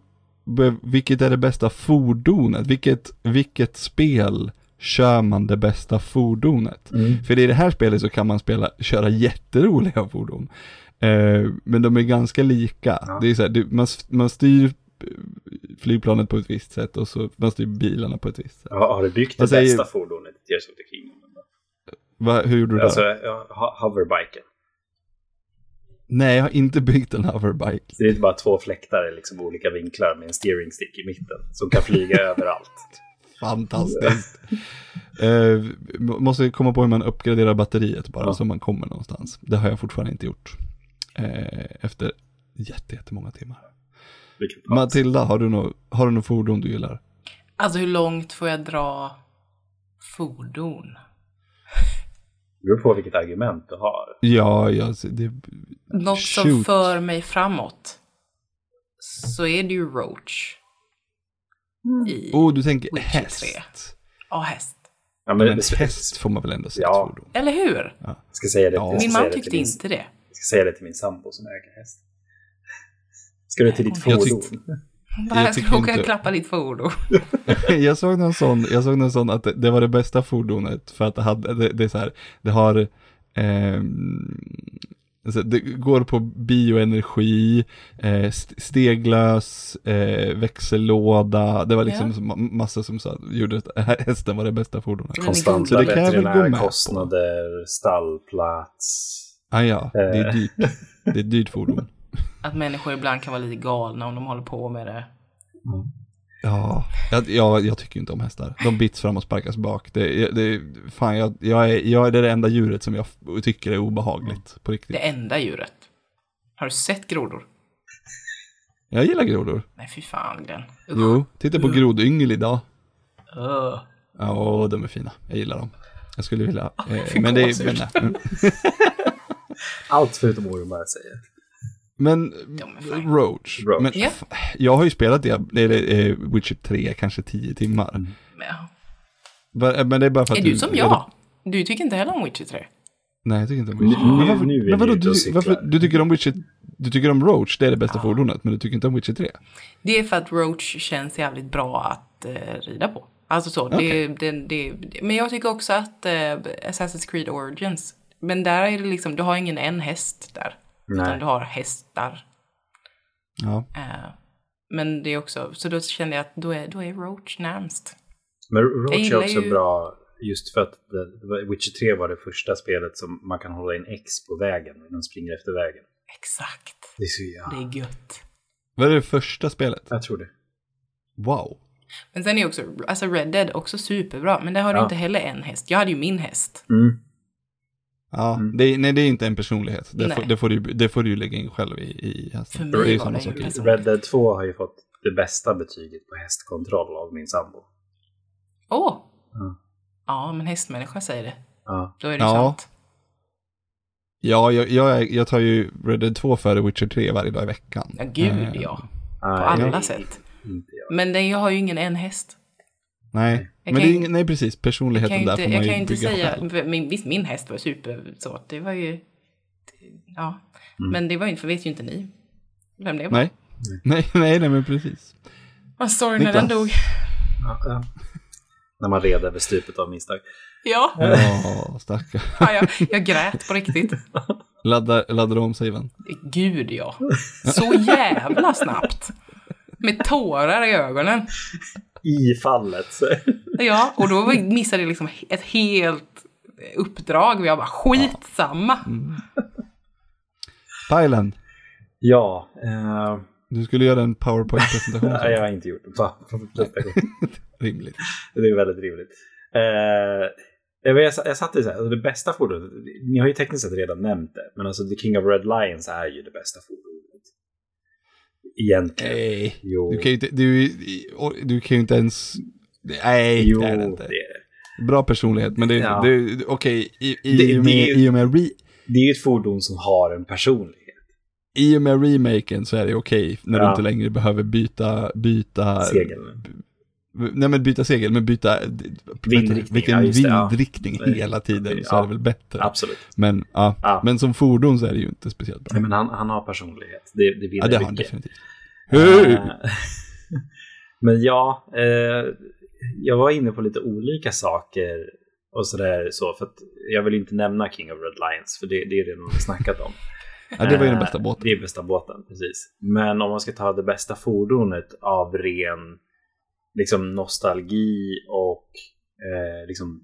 Speaker 1: vilket är det bästa fordonet? Vilket, vilket spel kör man det bästa fordonet?
Speaker 3: Mm.
Speaker 1: För i det här spelet så kan man spela, köra jätteroliga fordon. Eh, men de är ganska lika.
Speaker 3: Ja.
Speaker 1: Det är så här, du, man, man styr flygplanet på ett visst sätt och så man styr bilarna på ett visst sätt.
Speaker 3: Har, har du byggt det
Speaker 1: säger-
Speaker 3: bästa fordonet i Tears of the Kingdom?
Speaker 1: Va, hur gjorde du
Speaker 3: Alltså,
Speaker 1: det?
Speaker 3: ho- hoverbiken.
Speaker 1: Nej, jag har inte byggt en hoverbike.
Speaker 3: Det är bara två fläktar i liksom olika vinklar med en steering stick i mitten som kan flyga överallt.
Speaker 1: Fantastiskt. eh, må- måste komma på hur man uppgraderar batteriet bara
Speaker 3: Ja.
Speaker 1: så man kommer någonstans. Det har jag fortfarande inte gjort. Eh, efter jätte, jättemånga timmar. Matilda, har du något har du något fordon du gillar?
Speaker 2: Alltså hur långt får jag dra fordon?
Speaker 3: Det beror på vilket argument du har.
Speaker 1: Ja, jag, det,
Speaker 2: Något som
Speaker 1: Shoot.
Speaker 2: för mig framåt. Så är det ju Roach. I,
Speaker 1: oh, du tänker
Speaker 2: Witcher
Speaker 1: häst.
Speaker 2: 3. ja, häst.
Speaker 3: Ja,
Speaker 1: Men
Speaker 3: men,
Speaker 1: häst får man väl ändå säga
Speaker 3: Ja.
Speaker 1: fordon?
Speaker 2: Eller hur?
Speaker 3: ska säga det,
Speaker 1: Ja.
Speaker 3: jag ska
Speaker 2: Min
Speaker 3: säga
Speaker 2: man
Speaker 3: det
Speaker 2: tyckte
Speaker 3: till min,
Speaker 2: inte det.
Speaker 3: Jag ska säga det till min sambo som äger häst. Ska du till ditt fordon?
Speaker 1: tyckte-
Speaker 2: Bara, jag åka
Speaker 1: inte-
Speaker 2: och klappa ditt fordon.
Speaker 1: jag såg någon sån, jag såg någon sån att det, det var det bästa fordonet för att det hade, det, det är så här, det har, ehm, alltså det går på bioenergi, eh, st- steglös, eh, växellåda, det var liksom
Speaker 2: Ja.
Speaker 1: så ma- massa som sa, gjorde att hästen var det bästa fordonet.
Speaker 2: Men
Speaker 3: Konstanta
Speaker 1: Så det kan jag väl gå med på.
Speaker 3: veterinärkostnader, stallplats.
Speaker 1: Ah, ja, det är
Speaker 3: Eh.
Speaker 1: dyrt. Det är ett dyrt fordon.
Speaker 2: Att människor ibland kan vara lite galna om de håller på med det.
Speaker 1: Ja, jag, jag, jag tycker inte om hästar. De bits fram och sparkas bak. Det, det, fan, jag, jag, är, jag är det enda djuret som jag tycker är obehagligt på riktigt.
Speaker 2: Det enda djuret. Har du sett grodor?
Speaker 1: Jag gillar grodor.
Speaker 2: Nej, fy fan Glenn. Usch.
Speaker 1: Jo, titta på grodyngel idag.
Speaker 2: Öh.
Speaker 1: Ja, de är fina. Jag gillar dem. Jag skulle vilja... Eh, men det är... Men.
Speaker 3: Allt förutom Ormar säger.
Speaker 1: Men
Speaker 2: fine.
Speaker 1: Roach.
Speaker 3: Roach.
Speaker 1: Men,
Speaker 2: Ja.
Speaker 1: f- jag har ju spelat det, eller, eh, Witcher 3, kanske 10 timmar.
Speaker 3: Mm.
Speaker 2: Men, ja.
Speaker 1: Va- Men det är bara för att
Speaker 2: Är du som jag? Du tycker inte heller om Witcher 3?
Speaker 1: Nej, jag tycker inte om Witcher.
Speaker 3: nu-
Speaker 1: men varför,
Speaker 3: nu är
Speaker 1: men vadå, du, varför, du tycker om Witcher, du tycker om Roach, det är det bästa fordonet, men du tycker inte om Witcher 3?
Speaker 2: Det är för att Roach känns jävligt bra att eh, rida på. Alltså så,
Speaker 1: Okej.
Speaker 2: det, det, det, men jag tycker också att eh, Assassin's Creed Origins, men där är det liksom, du har ingen en häst där. Utan
Speaker 3: Nej.
Speaker 2: du har hästar.
Speaker 1: Ja.
Speaker 2: Eh, men det är också, så då kände jag att då är, då är Roach närmst.
Speaker 3: Men Roach är också
Speaker 2: ju-
Speaker 3: bra just för att det, det var- Witcher 3 var det första spelet som man kan hålla in X på vägen och den springer efter vägen.
Speaker 2: Exakt.
Speaker 3: Det är så ja.
Speaker 2: Det är gött.
Speaker 1: Vad är det första spelet?
Speaker 3: Jag tror det.
Speaker 1: Wow.
Speaker 2: Men sen är också, alltså Red Dead också superbra, men där har du
Speaker 3: Ja.
Speaker 2: inte heller en häst. Jag hade ju min häst.
Speaker 3: Mm.
Speaker 1: Ja,
Speaker 3: Mm.
Speaker 1: det, är- nej det är inte en personlighet. Det,
Speaker 2: Nej.
Speaker 1: får, det, får, du, det får du lägga in själv i, i
Speaker 2: För
Speaker 1: hästen.
Speaker 2: mig
Speaker 1: Det är ju
Speaker 2: var
Speaker 1: samma sak.
Speaker 3: Red Dead 2 har ju fått det bästa betyget på hästkontroll av min sambo.
Speaker 2: Åh!
Speaker 3: Ja.
Speaker 2: Ja, men hästmänniska säger det.
Speaker 3: Ja.
Speaker 2: Då är det
Speaker 1: Ja.
Speaker 2: sant.
Speaker 1: Ja, jag, jag, jag tar ju Red Dead 2 före Witcher 3 varje dag i veckan.
Speaker 2: Ja, gud
Speaker 1: Eh,
Speaker 2: ja. På alla sätt. Men den, jag har ju ingen en häst.
Speaker 1: Nej,
Speaker 2: Jag
Speaker 1: men det är
Speaker 2: ju-
Speaker 1: ingen, nej precis,
Speaker 2: Jag
Speaker 1: personligheten där får man
Speaker 2: jag
Speaker 1: ju
Speaker 2: kan ju inte
Speaker 1: bygga
Speaker 2: säga, min, visst min häst var super så, det var ju, det, ja.
Speaker 1: Mm.
Speaker 2: Men det var ju inte, för vet ju inte ni vem det var.
Speaker 1: Nej, Nej, nej, nej men precis.
Speaker 2: Vad sorry när den dog.
Speaker 3: Ja, ja. När man red över stupet av misstag.
Speaker 2: Ja,
Speaker 1: Ja, stackare.
Speaker 2: ja jag, jag grät på riktigt.
Speaker 1: Laddar, laddar om saven.
Speaker 2: Gud ja. Så jävla snabbt. Med tårar i ögonen.
Speaker 3: I fallet. Så.
Speaker 2: Ja, och då missade jag liksom ett helt uppdrag. Och jag bara skitsamma.
Speaker 1: Thailand,
Speaker 3: Ja, eh,
Speaker 1: du skulle göra en powerpoint-presentation.
Speaker 3: nej, jag har inte gjort det. Va?
Speaker 1: Rimligt.
Speaker 3: Det är väldigt rimligt. Eh, jag, vet, jag satt i så här, alltså det bästa fordonet, ni har ju tekniskt sett redan nämnt det, men alltså The King of Red Lions är ju det bästa fordonet. Egentligen.
Speaker 1: Nej,
Speaker 3: Jo.
Speaker 1: du kan ju inte, du, du kan ju inte ens... Nej,
Speaker 3: jo,
Speaker 1: det är
Speaker 3: det
Speaker 1: det
Speaker 3: är
Speaker 1: inte.
Speaker 3: det.
Speaker 1: Bra personlighet, men det,
Speaker 3: Ja.
Speaker 1: det okej, i, i,
Speaker 3: Det-
Speaker 1: i, och med,
Speaker 3: är-
Speaker 1: i och med re,
Speaker 3: Det är ju ett fordon som har en personlighet.
Speaker 1: i och med remaken så är det okej när du
Speaker 3: Ja.
Speaker 1: inte längre behöver byta, byta...
Speaker 3: Segel.
Speaker 1: Nej men byta segel, men byta
Speaker 3: Vindriktning,
Speaker 1: vilken
Speaker 3: ja, det, ja.
Speaker 1: vindriktning hela tiden så
Speaker 3: Ja.
Speaker 1: är det väl bättre.
Speaker 3: Absolut.
Speaker 1: Men, ja. Men som fordon så är det ju inte speciellt bra.
Speaker 3: Nej, men han, han har personlighet. Det, det vinner
Speaker 1: Ja, det har han
Speaker 3: mycket.
Speaker 1: definitivt.
Speaker 3: Eh, Men ja, eh, jag var inne på lite olika saker och sådär så. För att jag vill inte nämna King of Red Lions, för det, det är det vi snackat om.
Speaker 1: Ja, det var ju den
Speaker 3: Eh,
Speaker 1: bästa båten.
Speaker 3: Det är bästa båten, precis. Men om man ska ta det bästa fordonet av ren liksom, nostalgi och eh, liksom,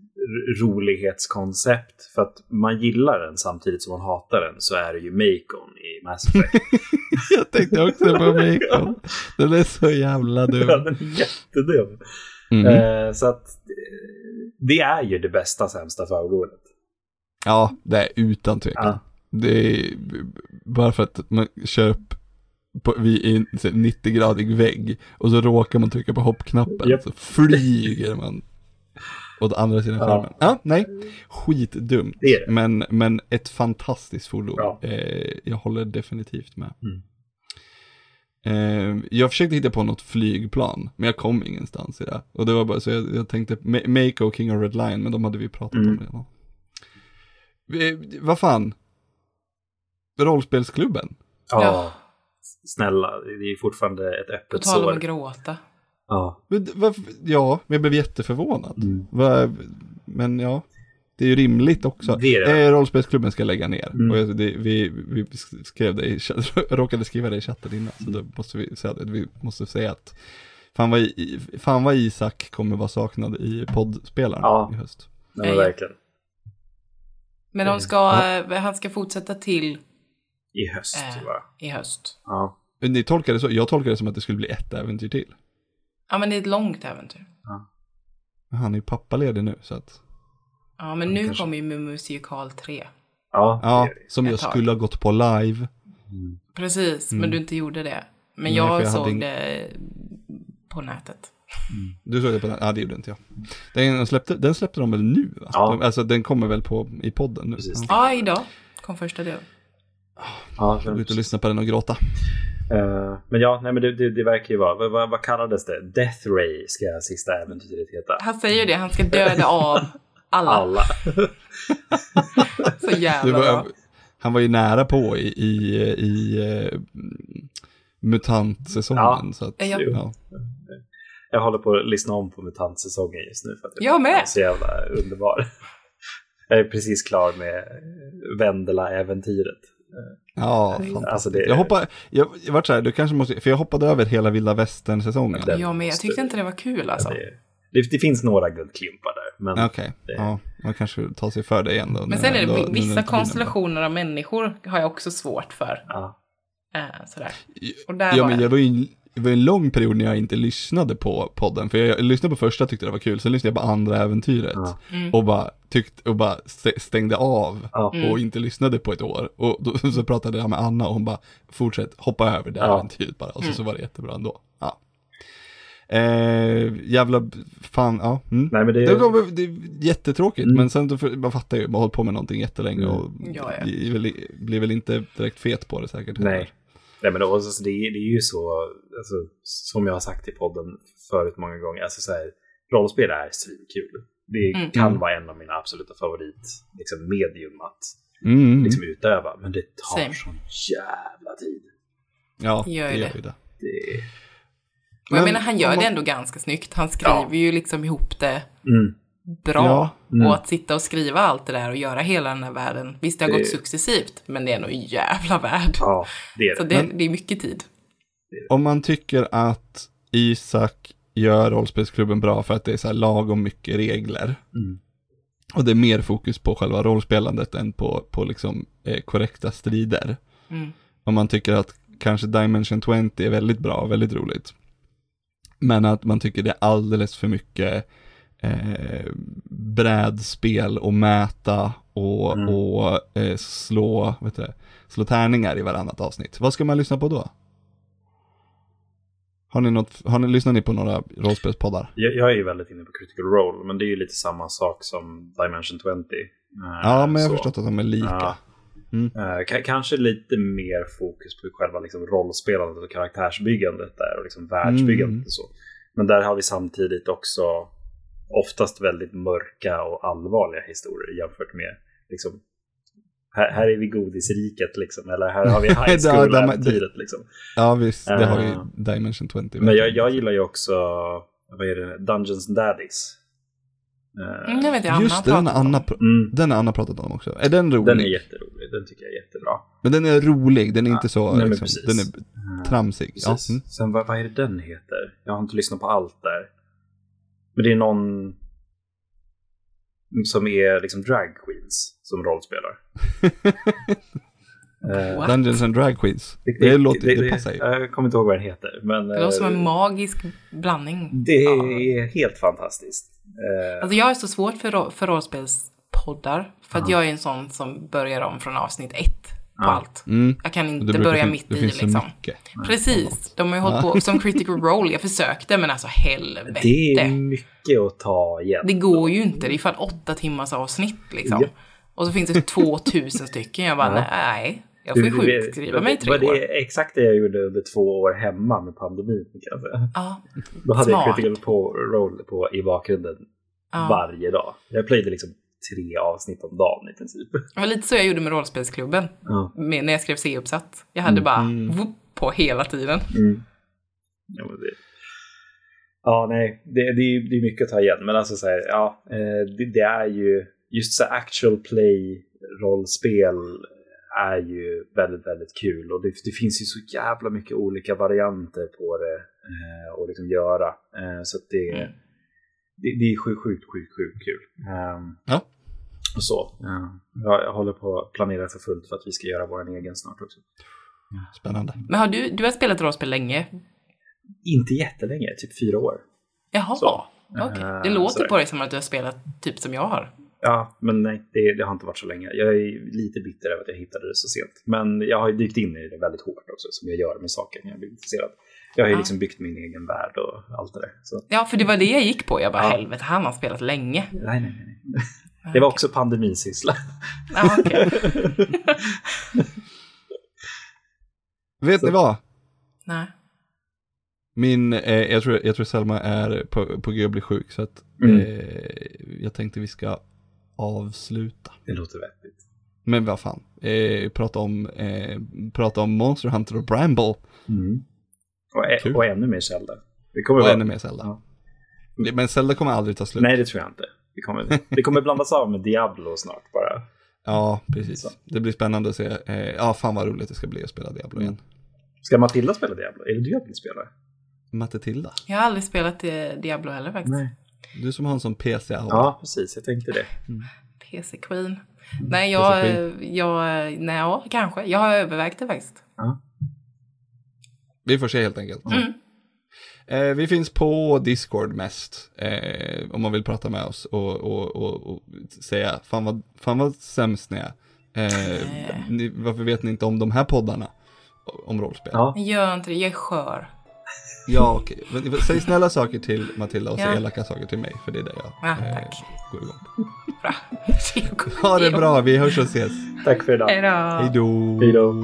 Speaker 3: rolighetskoncept. För att man gillar den samtidigt som man hatar den så är det ju Macon i Mass Effect.
Speaker 1: Jag tänkte också på Macon. Den är så jävla
Speaker 3: Ja,
Speaker 1: dum.
Speaker 3: den är jättedum.
Speaker 1: Mm.
Speaker 3: Eh, så att eh, det är ju det bästa sämsta fordonet.
Speaker 1: Ja, det är utan tvekan.
Speaker 3: Ja.
Speaker 1: Det är bara för att man kör upp på, vid en så här 90-gradig vägg och så råkar man trycka på hoppknappen
Speaker 3: Japp.
Speaker 1: så flyger man åt andra sidan
Speaker 3: Ja.
Speaker 1: skärmen. Ja, nej, skitdumt.
Speaker 3: Det det.
Speaker 1: Men, men ett fantastiskt fordon.
Speaker 3: Ja.
Speaker 1: Eh, jag håller definitivt med.
Speaker 3: Mm.
Speaker 1: Eh, jag försökte hitta på något flygplan, men jag kom ingenstans i det. Och det var bara så jag, jag tänkte Ma- Mako och King of Red Line, men de hade vi pratat
Speaker 3: Mm.
Speaker 1: om redan. Eh, vad fan? Rollspelsklubben?
Speaker 3: Ja.
Speaker 2: Ja.
Speaker 3: Snälla, det är fortfarande ett
Speaker 2: På
Speaker 3: öppet
Speaker 2: tal om
Speaker 3: sår.
Speaker 2: att gråta.
Speaker 3: Ja.
Speaker 1: Men varför- Ja, men jag blev jätteförvånad.
Speaker 3: Mm.
Speaker 1: Va, men ja, det är ju rimligt också.
Speaker 3: Det är det.
Speaker 1: Eh, rollspelsklubben ska lägga ner.
Speaker 3: Mm.
Speaker 1: Och jag, det, vi, vi skrev det i, råkade skriva det i chatten innan, så då måste vi säga. Vi måste säga att fan vad, i- fan vad Isak kommer vara saknad i poddspelaren
Speaker 3: Ja.
Speaker 1: i höst.
Speaker 3: Nej, men
Speaker 2: Nej.
Speaker 3: verkligen.
Speaker 2: Men de ska, eh, han ska fortsätta till
Speaker 3: I höst,
Speaker 2: Eh.
Speaker 3: va?
Speaker 2: i höst.
Speaker 3: Ja.
Speaker 1: Men Ni tolkade så, jag tolkade det som att det skulle bli ett äventyr till.
Speaker 2: Ja, men det är ett långt äventyr.
Speaker 1: Men Han är ju pappaledig nu så att,
Speaker 2: Ja, men nu
Speaker 3: kanske-
Speaker 2: kommer ju Musikal 3.
Speaker 3: Ja,
Speaker 1: ja, som jag
Speaker 2: tag.
Speaker 1: skulle ha gått på live.
Speaker 2: Precis, men du inte gjorde det. Men
Speaker 1: Nej,
Speaker 2: jag,
Speaker 1: jag
Speaker 2: såg
Speaker 1: ing-
Speaker 2: det på nätet.
Speaker 1: Du såg det på den? Ja, det gjorde inte jag. Den släppte, den släppte de väl nu? Va?
Speaker 3: Ja.
Speaker 1: De, alltså den kommer väl på, i podden nu?
Speaker 3: Precis.
Speaker 1: Ja.
Speaker 2: Ja, idag kom första delen.
Speaker 3: Ja,
Speaker 1: Jag går ut och lyssna på den och gråta.
Speaker 3: Eh, men ja, nej, men det, det, det verkar ju vara, vad, vad, vad kallades det? Death Ray ska sista äventyret heta.
Speaker 2: Han säger det, han ska döda av alla.
Speaker 3: Alla.
Speaker 2: Så jävla
Speaker 1: var,
Speaker 2: bra.
Speaker 1: han var ju nära på i, i, i uh, mutantsäsongen.
Speaker 3: Ja.
Speaker 1: Så att,
Speaker 2: Ja.
Speaker 1: ja.
Speaker 3: Jag håller på att lyssna om på MUTANT-säsongen just nu för att
Speaker 2: Jag med.
Speaker 3: är så jävla underbar. Jag är precis klar med Vendela-äventyret.
Speaker 1: Ja, fantastiskt.
Speaker 3: Alltså det-
Speaker 1: Jag hoppade, jag, jag vart så här, du kanske måste, för jag hoppade över hela vilda västern-säsongen.
Speaker 2: Jag med, jag tyckte inte det var kul alltså.
Speaker 3: Det, det, det finns några guldklimpar där. Men
Speaker 1: Okej, ja, man kanske tar sig för det igen då.
Speaker 2: Men sen är det
Speaker 1: när
Speaker 2: vissa konstellationer av människor har jag också svårt för.
Speaker 3: ja.
Speaker 2: Eh, sådär. Och där
Speaker 1: Ja,
Speaker 2: var
Speaker 1: men
Speaker 2: jag.
Speaker 1: jag var ju det var en lång period när jag inte lyssnade på podden. För jag, lyssnade på första tyckte det var kul, sen lyssnade jag på andra äventyret.
Speaker 2: Mm.
Speaker 1: Och bara tyckte, och bara stä- stängde av.
Speaker 3: Ja.
Speaker 1: Och inte lyssnade på ett år. Och då, så pratade jag med Anna och hon bara, fortsätt, hoppa över det
Speaker 3: Ja.
Speaker 1: äventyret bara. Och så,
Speaker 2: Mm.
Speaker 1: så var det jättebra ändå. Ja. Eh, jävla, fan, ja. Mm.
Speaker 3: Nej, men det,
Speaker 1: Det, var, det är jättetråkigt,
Speaker 3: Mm.
Speaker 1: men sen då, för- man fattar ju, man har hållit på med någonting jättelänge och
Speaker 2: Ja, ja.
Speaker 1: blir väl, blir väl inte direkt fet på det säkert. heller.
Speaker 3: Nej. Men då, alltså, det, är- det är ju så, alltså, som jag har sagt i podden förut många gånger, alltså, så här, rollspel är svinkul. Det
Speaker 2: Mm.
Speaker 3: kan
Speaker 1: Mm.
Speaker 3: vara en av mina absoluta favorit liksom, medium att
Speaker 1: Mm.
Speaker 3: liksom, utöva, men det tar
Speaker 2: Same.
Speaker 3: sån jävla tid.
Speaker 1: Ja,
Speaker 2: Gör
Speaker 1: det gör
Speaker 2: det.
Speaker 1: ju det.
Speaker 3: Det...
Speaker 2: Och jag
Speaker 1: Men
Speaker 2: menar, han gör
Speaker 1: man-
Speaker 2: det ändå ganska snyggt. Han skriver ju liksom ihop det
Speaker 3: Mm.
Speaker 2: Bra.
Speaker 1: Ja,
Speaker 3: mm.
Speaker 2: Och att sitta och skriva allt det där och göra hela den här världen. Visst, det har
Speaker 3: Det-
Speaker 2: gått successivt, men det är nog en jävla värld.
Speaker 3: Ja, det är
Speaker 2: Så
Speaker 3: det.
Speaker 2: det, det är mycket tid.
Speaker 1: Om man tycker att Isak gör rollspelsklubben bra för att det är så här lagom mycket regler.
Speaker 3: Mm.
Speaker 1: Och det är mer fokus på själva rollspelandet än på, på liksom eh, korrekta strider.
Speaker 2: Mm.
Speaker 1: Om man tycker att kanske Dimension 20 är väldigt bra och väldigt roligt. Men att man tycker det är alldeles för mycket eh, brädspel och mäta och,
Speaker 3: Mm.
Speaker 1: och eh, slå, vet du, slå tärningar i varannat avsnitt. Vad ska man lyssna på då? Har ni, något, har ni, lyssnar ni på några rollspelspoddar?
Speaker 3: Jag, jag är ju väldigt inne på critical role, men det är ju lite samma sak som Dimension 20. Eh,
Speaker 1: Ja, men jag har förstått att de är lika.
Speaker 3: Ja. Eh, ka- kanske lite mer fokus på själva liksom, rollspelandet och karaktärsbyggandet där och liksom världsbyggandet
Speaker 1: Mm.
Speaker 3: och så. Men där har vi samtidigt också oftast väldigt mörka och allvarliga historier jämfört med liksom, här, här är vi godisriket liksom, eller här har vi high
Speaker 1: Ja,
Speaker 3: school-äventyret liksom.
Speaker 1: Ja, visst, det har ju
Speaker 3: Eh,
Speaker 1: Dimension 20.
Speaker 3: Men jag, jag gillar ju också, vad är det, Dungeons and Daddies. Eh,
Speaker 2: Mm, jag vet, Anna
Speaker 1: Just det, den har
Speaker 2: pratat om.
Speaker 1: Anna, pr-
Speaker 3: mm,
Speaker 1: den har Anna pratat om också. Är den rolig?
Speaker 3: den är jätterolig, den tycker jag är jättebra.
Speaker 1: Men den är rolig, den är inte så,
Speaker 3: nej,
Speaker 1: liksom, den är tramsig. Ja. Mm.
Speaker 3: Sen vad, vad är det den heter? Jag har inte lyssnat på allt där. Men det är någon som är liksom drag queens som rollspelar.
Speaker 2: What?
Speaker 1: Dungeons and Drag Queens. Det, låter, det, passar ju.
Speaker 3: Jag kommer inte ihåg vad den heter. Men
Speaker 2: Det låter som en
Speaker 3: eh,
Speaker 2: magisk blandning.
Speaker 3: det är helt fantastiskt. Eh,
Speaker 2: Alltså jag är så svårt för, för rollspelspoddar. För att jag är en sån som börjar om från avsnitt ett på
Speaker 3: Ja.
Speaker 2: allt.
Speaker 1: Mm.
Speaker 2: Jag kan inte
Speaker 1: brukar
Speaker 2: börja mitt
Speaker 1: det
Speaker 2: i liksom.
Speaker 1: mycket.
Speaker 2: Precis, de har ju hållit på som critical role. Jag försökte men alltså helvete.
Speaker 3: det är mycket att ta igen.
Speaker 2: Det går ju inte, det är fan åtta timmars avsnitt liksom.
Speaker 3: Ja.
Speaker 2: Och så finns det 2000 stycken. Jag bara,
Speaker 3: Ja.
Speaker 2: nej, jag får ju sjukskriva mig i tre år.
Speaker 3: det exakt det jag gjorde under två år hemma med pandemin. Kan jag.
Speaker 2: Ja,
Speaker 3: Då hade
Speaker 2: Smart.
Speaker 3: jag critical på roll på, i bakgrunden
Speaker 2: ja.
Speaker 3: varje dag. Jag playade liksom tre avsnitt om dagen i princip.
Speaker 2: Det var lite så jag gjorde med rollspelsklubben.
Speaker 3: Ja.
Speaker 2: Med, när jag skrev C-uppsats. Jag hade bara whoop på hela tiden.
Speaker 3: Mm. Ja, men det... ja nej, det, det, är, det är mycket att ta igen. Men alltså så här, ja, eh, det, det är ju just så actual play rollspel är ju väldigt, väldigt kul. Och det, det finns ju så jävla mycket olika varianter på det eh, att liksom göra. Eh, så att det,
Speaker 2: Mm.
Speaker 3: Det, det är sjukt, sjukt, sjukt, sjukt kul. Ehm,
Speaker 1: Ja.
Speaker 3: och så. Ja. Jag, jag håller på att planera för fullt för att vi ska göra vår egen snart också.
Speaker 1: Spännande.
Speaker 2: Men har du, du har spelat rollspel länge?
Speaker 3: Inte jättelänge, typ fyra år.
Speaker 2: Jaha,
Speaker 3: Så.
Speaker 2: okej.
Speaker 3: Eh,
Speaker 2: Det låter
Speaker 3: sådär.
Speaker 2: på dig som att du har spelat typ som jag har.
Speaker 3: Ja, men nej, det, det har inte varit så länge. Jag är lite bitter över att jag hittade det så sent. Men jag har ju dykt in i det väldigt hårt också, som jag gör med saker när jag blir intresserad. Jag har ju
Speaker 2: Ja.
Speaker 3: liksom byggt min egen värld och allt det där. Så,
Speaker 2: Ja, för det var det jag gick på. Jag bara,
Speaker 3: Ja.
Speaker 2: helvete, han har spelat länge.
Speaker 3: nej, nej, nej. Det var också pandemisyssla.
Speaker 2: Ja, okej.
Speaker 1: Vet ni vad?
Speaker 2: Nej.
Speaker 1: Min, eh, jag, tror, jag tror Selma är på, på G att bli sjuk så att
Speaker 3: Mm.
Speaker 1: eh, jag tänkte vi ska avsluta.
Speaker 3: Det låter vettigt.
Speaker 1: Men vad fan, eh, prata, om, eh, prata om Monster Hunter och Bramble
Speaker 3: Mm. Och,
Speaker 1: Kul.
Speaker 3: och ännu mer Zelda. Det kommer
Speaker 1: och
Speaker 3: vara...
Speaker 1: ännu mer Zelda.
Speaker 3: Ja.
Speaker 1: Men Zelda kommer aldrig ta slut.
Speaker 3: Nej, det tror jag inte. Det kommer, det kommer blandas av med Diablo snart bara.
Speaker 1: Ja, precis.
Speaker 3: Så.
Speaker 1: Det blir spännande att se. Eh, ja, fan vad roligt det ska bli att spela Diablo igen.
Speaker 3: Ska Matilda spela Diablo? Är det du jag vill spela?
Speaker 1: Matte Tilda,
Speaker 2: Jag har aldrig spelat Diablo heller faktiskt.
Speaker 1: du som har en sån PC -aura.
Speaker 3: Ja, precis. Jag tänkte det.
Speaker 2: PC Queen. Nej, jag,
Speaker 1: PC
Speaker 2: jag, nej, ja, kanske. Jag har övervägt det faktiskt.
Speaker 1: Vi får se helt enkelt.
Speaker 2: Mm.
Speaker 1: Eh, vi finns på Discord mest. Eh, om man vill prata med oss och, och, och, och säga fan vad, fan vad sämst ni är. Eh, ni, varför vet ni inte om de här poddarna? Om rollspel.
Speaker 3: Ja,
Speaker 2: Gör inte det, jag är skör.
Speaker 1: Ja, okej. Men Säg snälla saker till Matilda och säg
Speaker 2: Ja.
Speaker 1: elaka saker till mig. För det är det jag
Speaker 2: Ja,
Speaker 1: eh,
Speaker 2: tack.
Speaker 1: går igång på.
Speaker 2: Bra.
Speaker 1: Ha det bra, vi hörs och ses.
Speaker 3: tack för idag.
Speaker 1: Hej då.
Speaker 3: Hej då.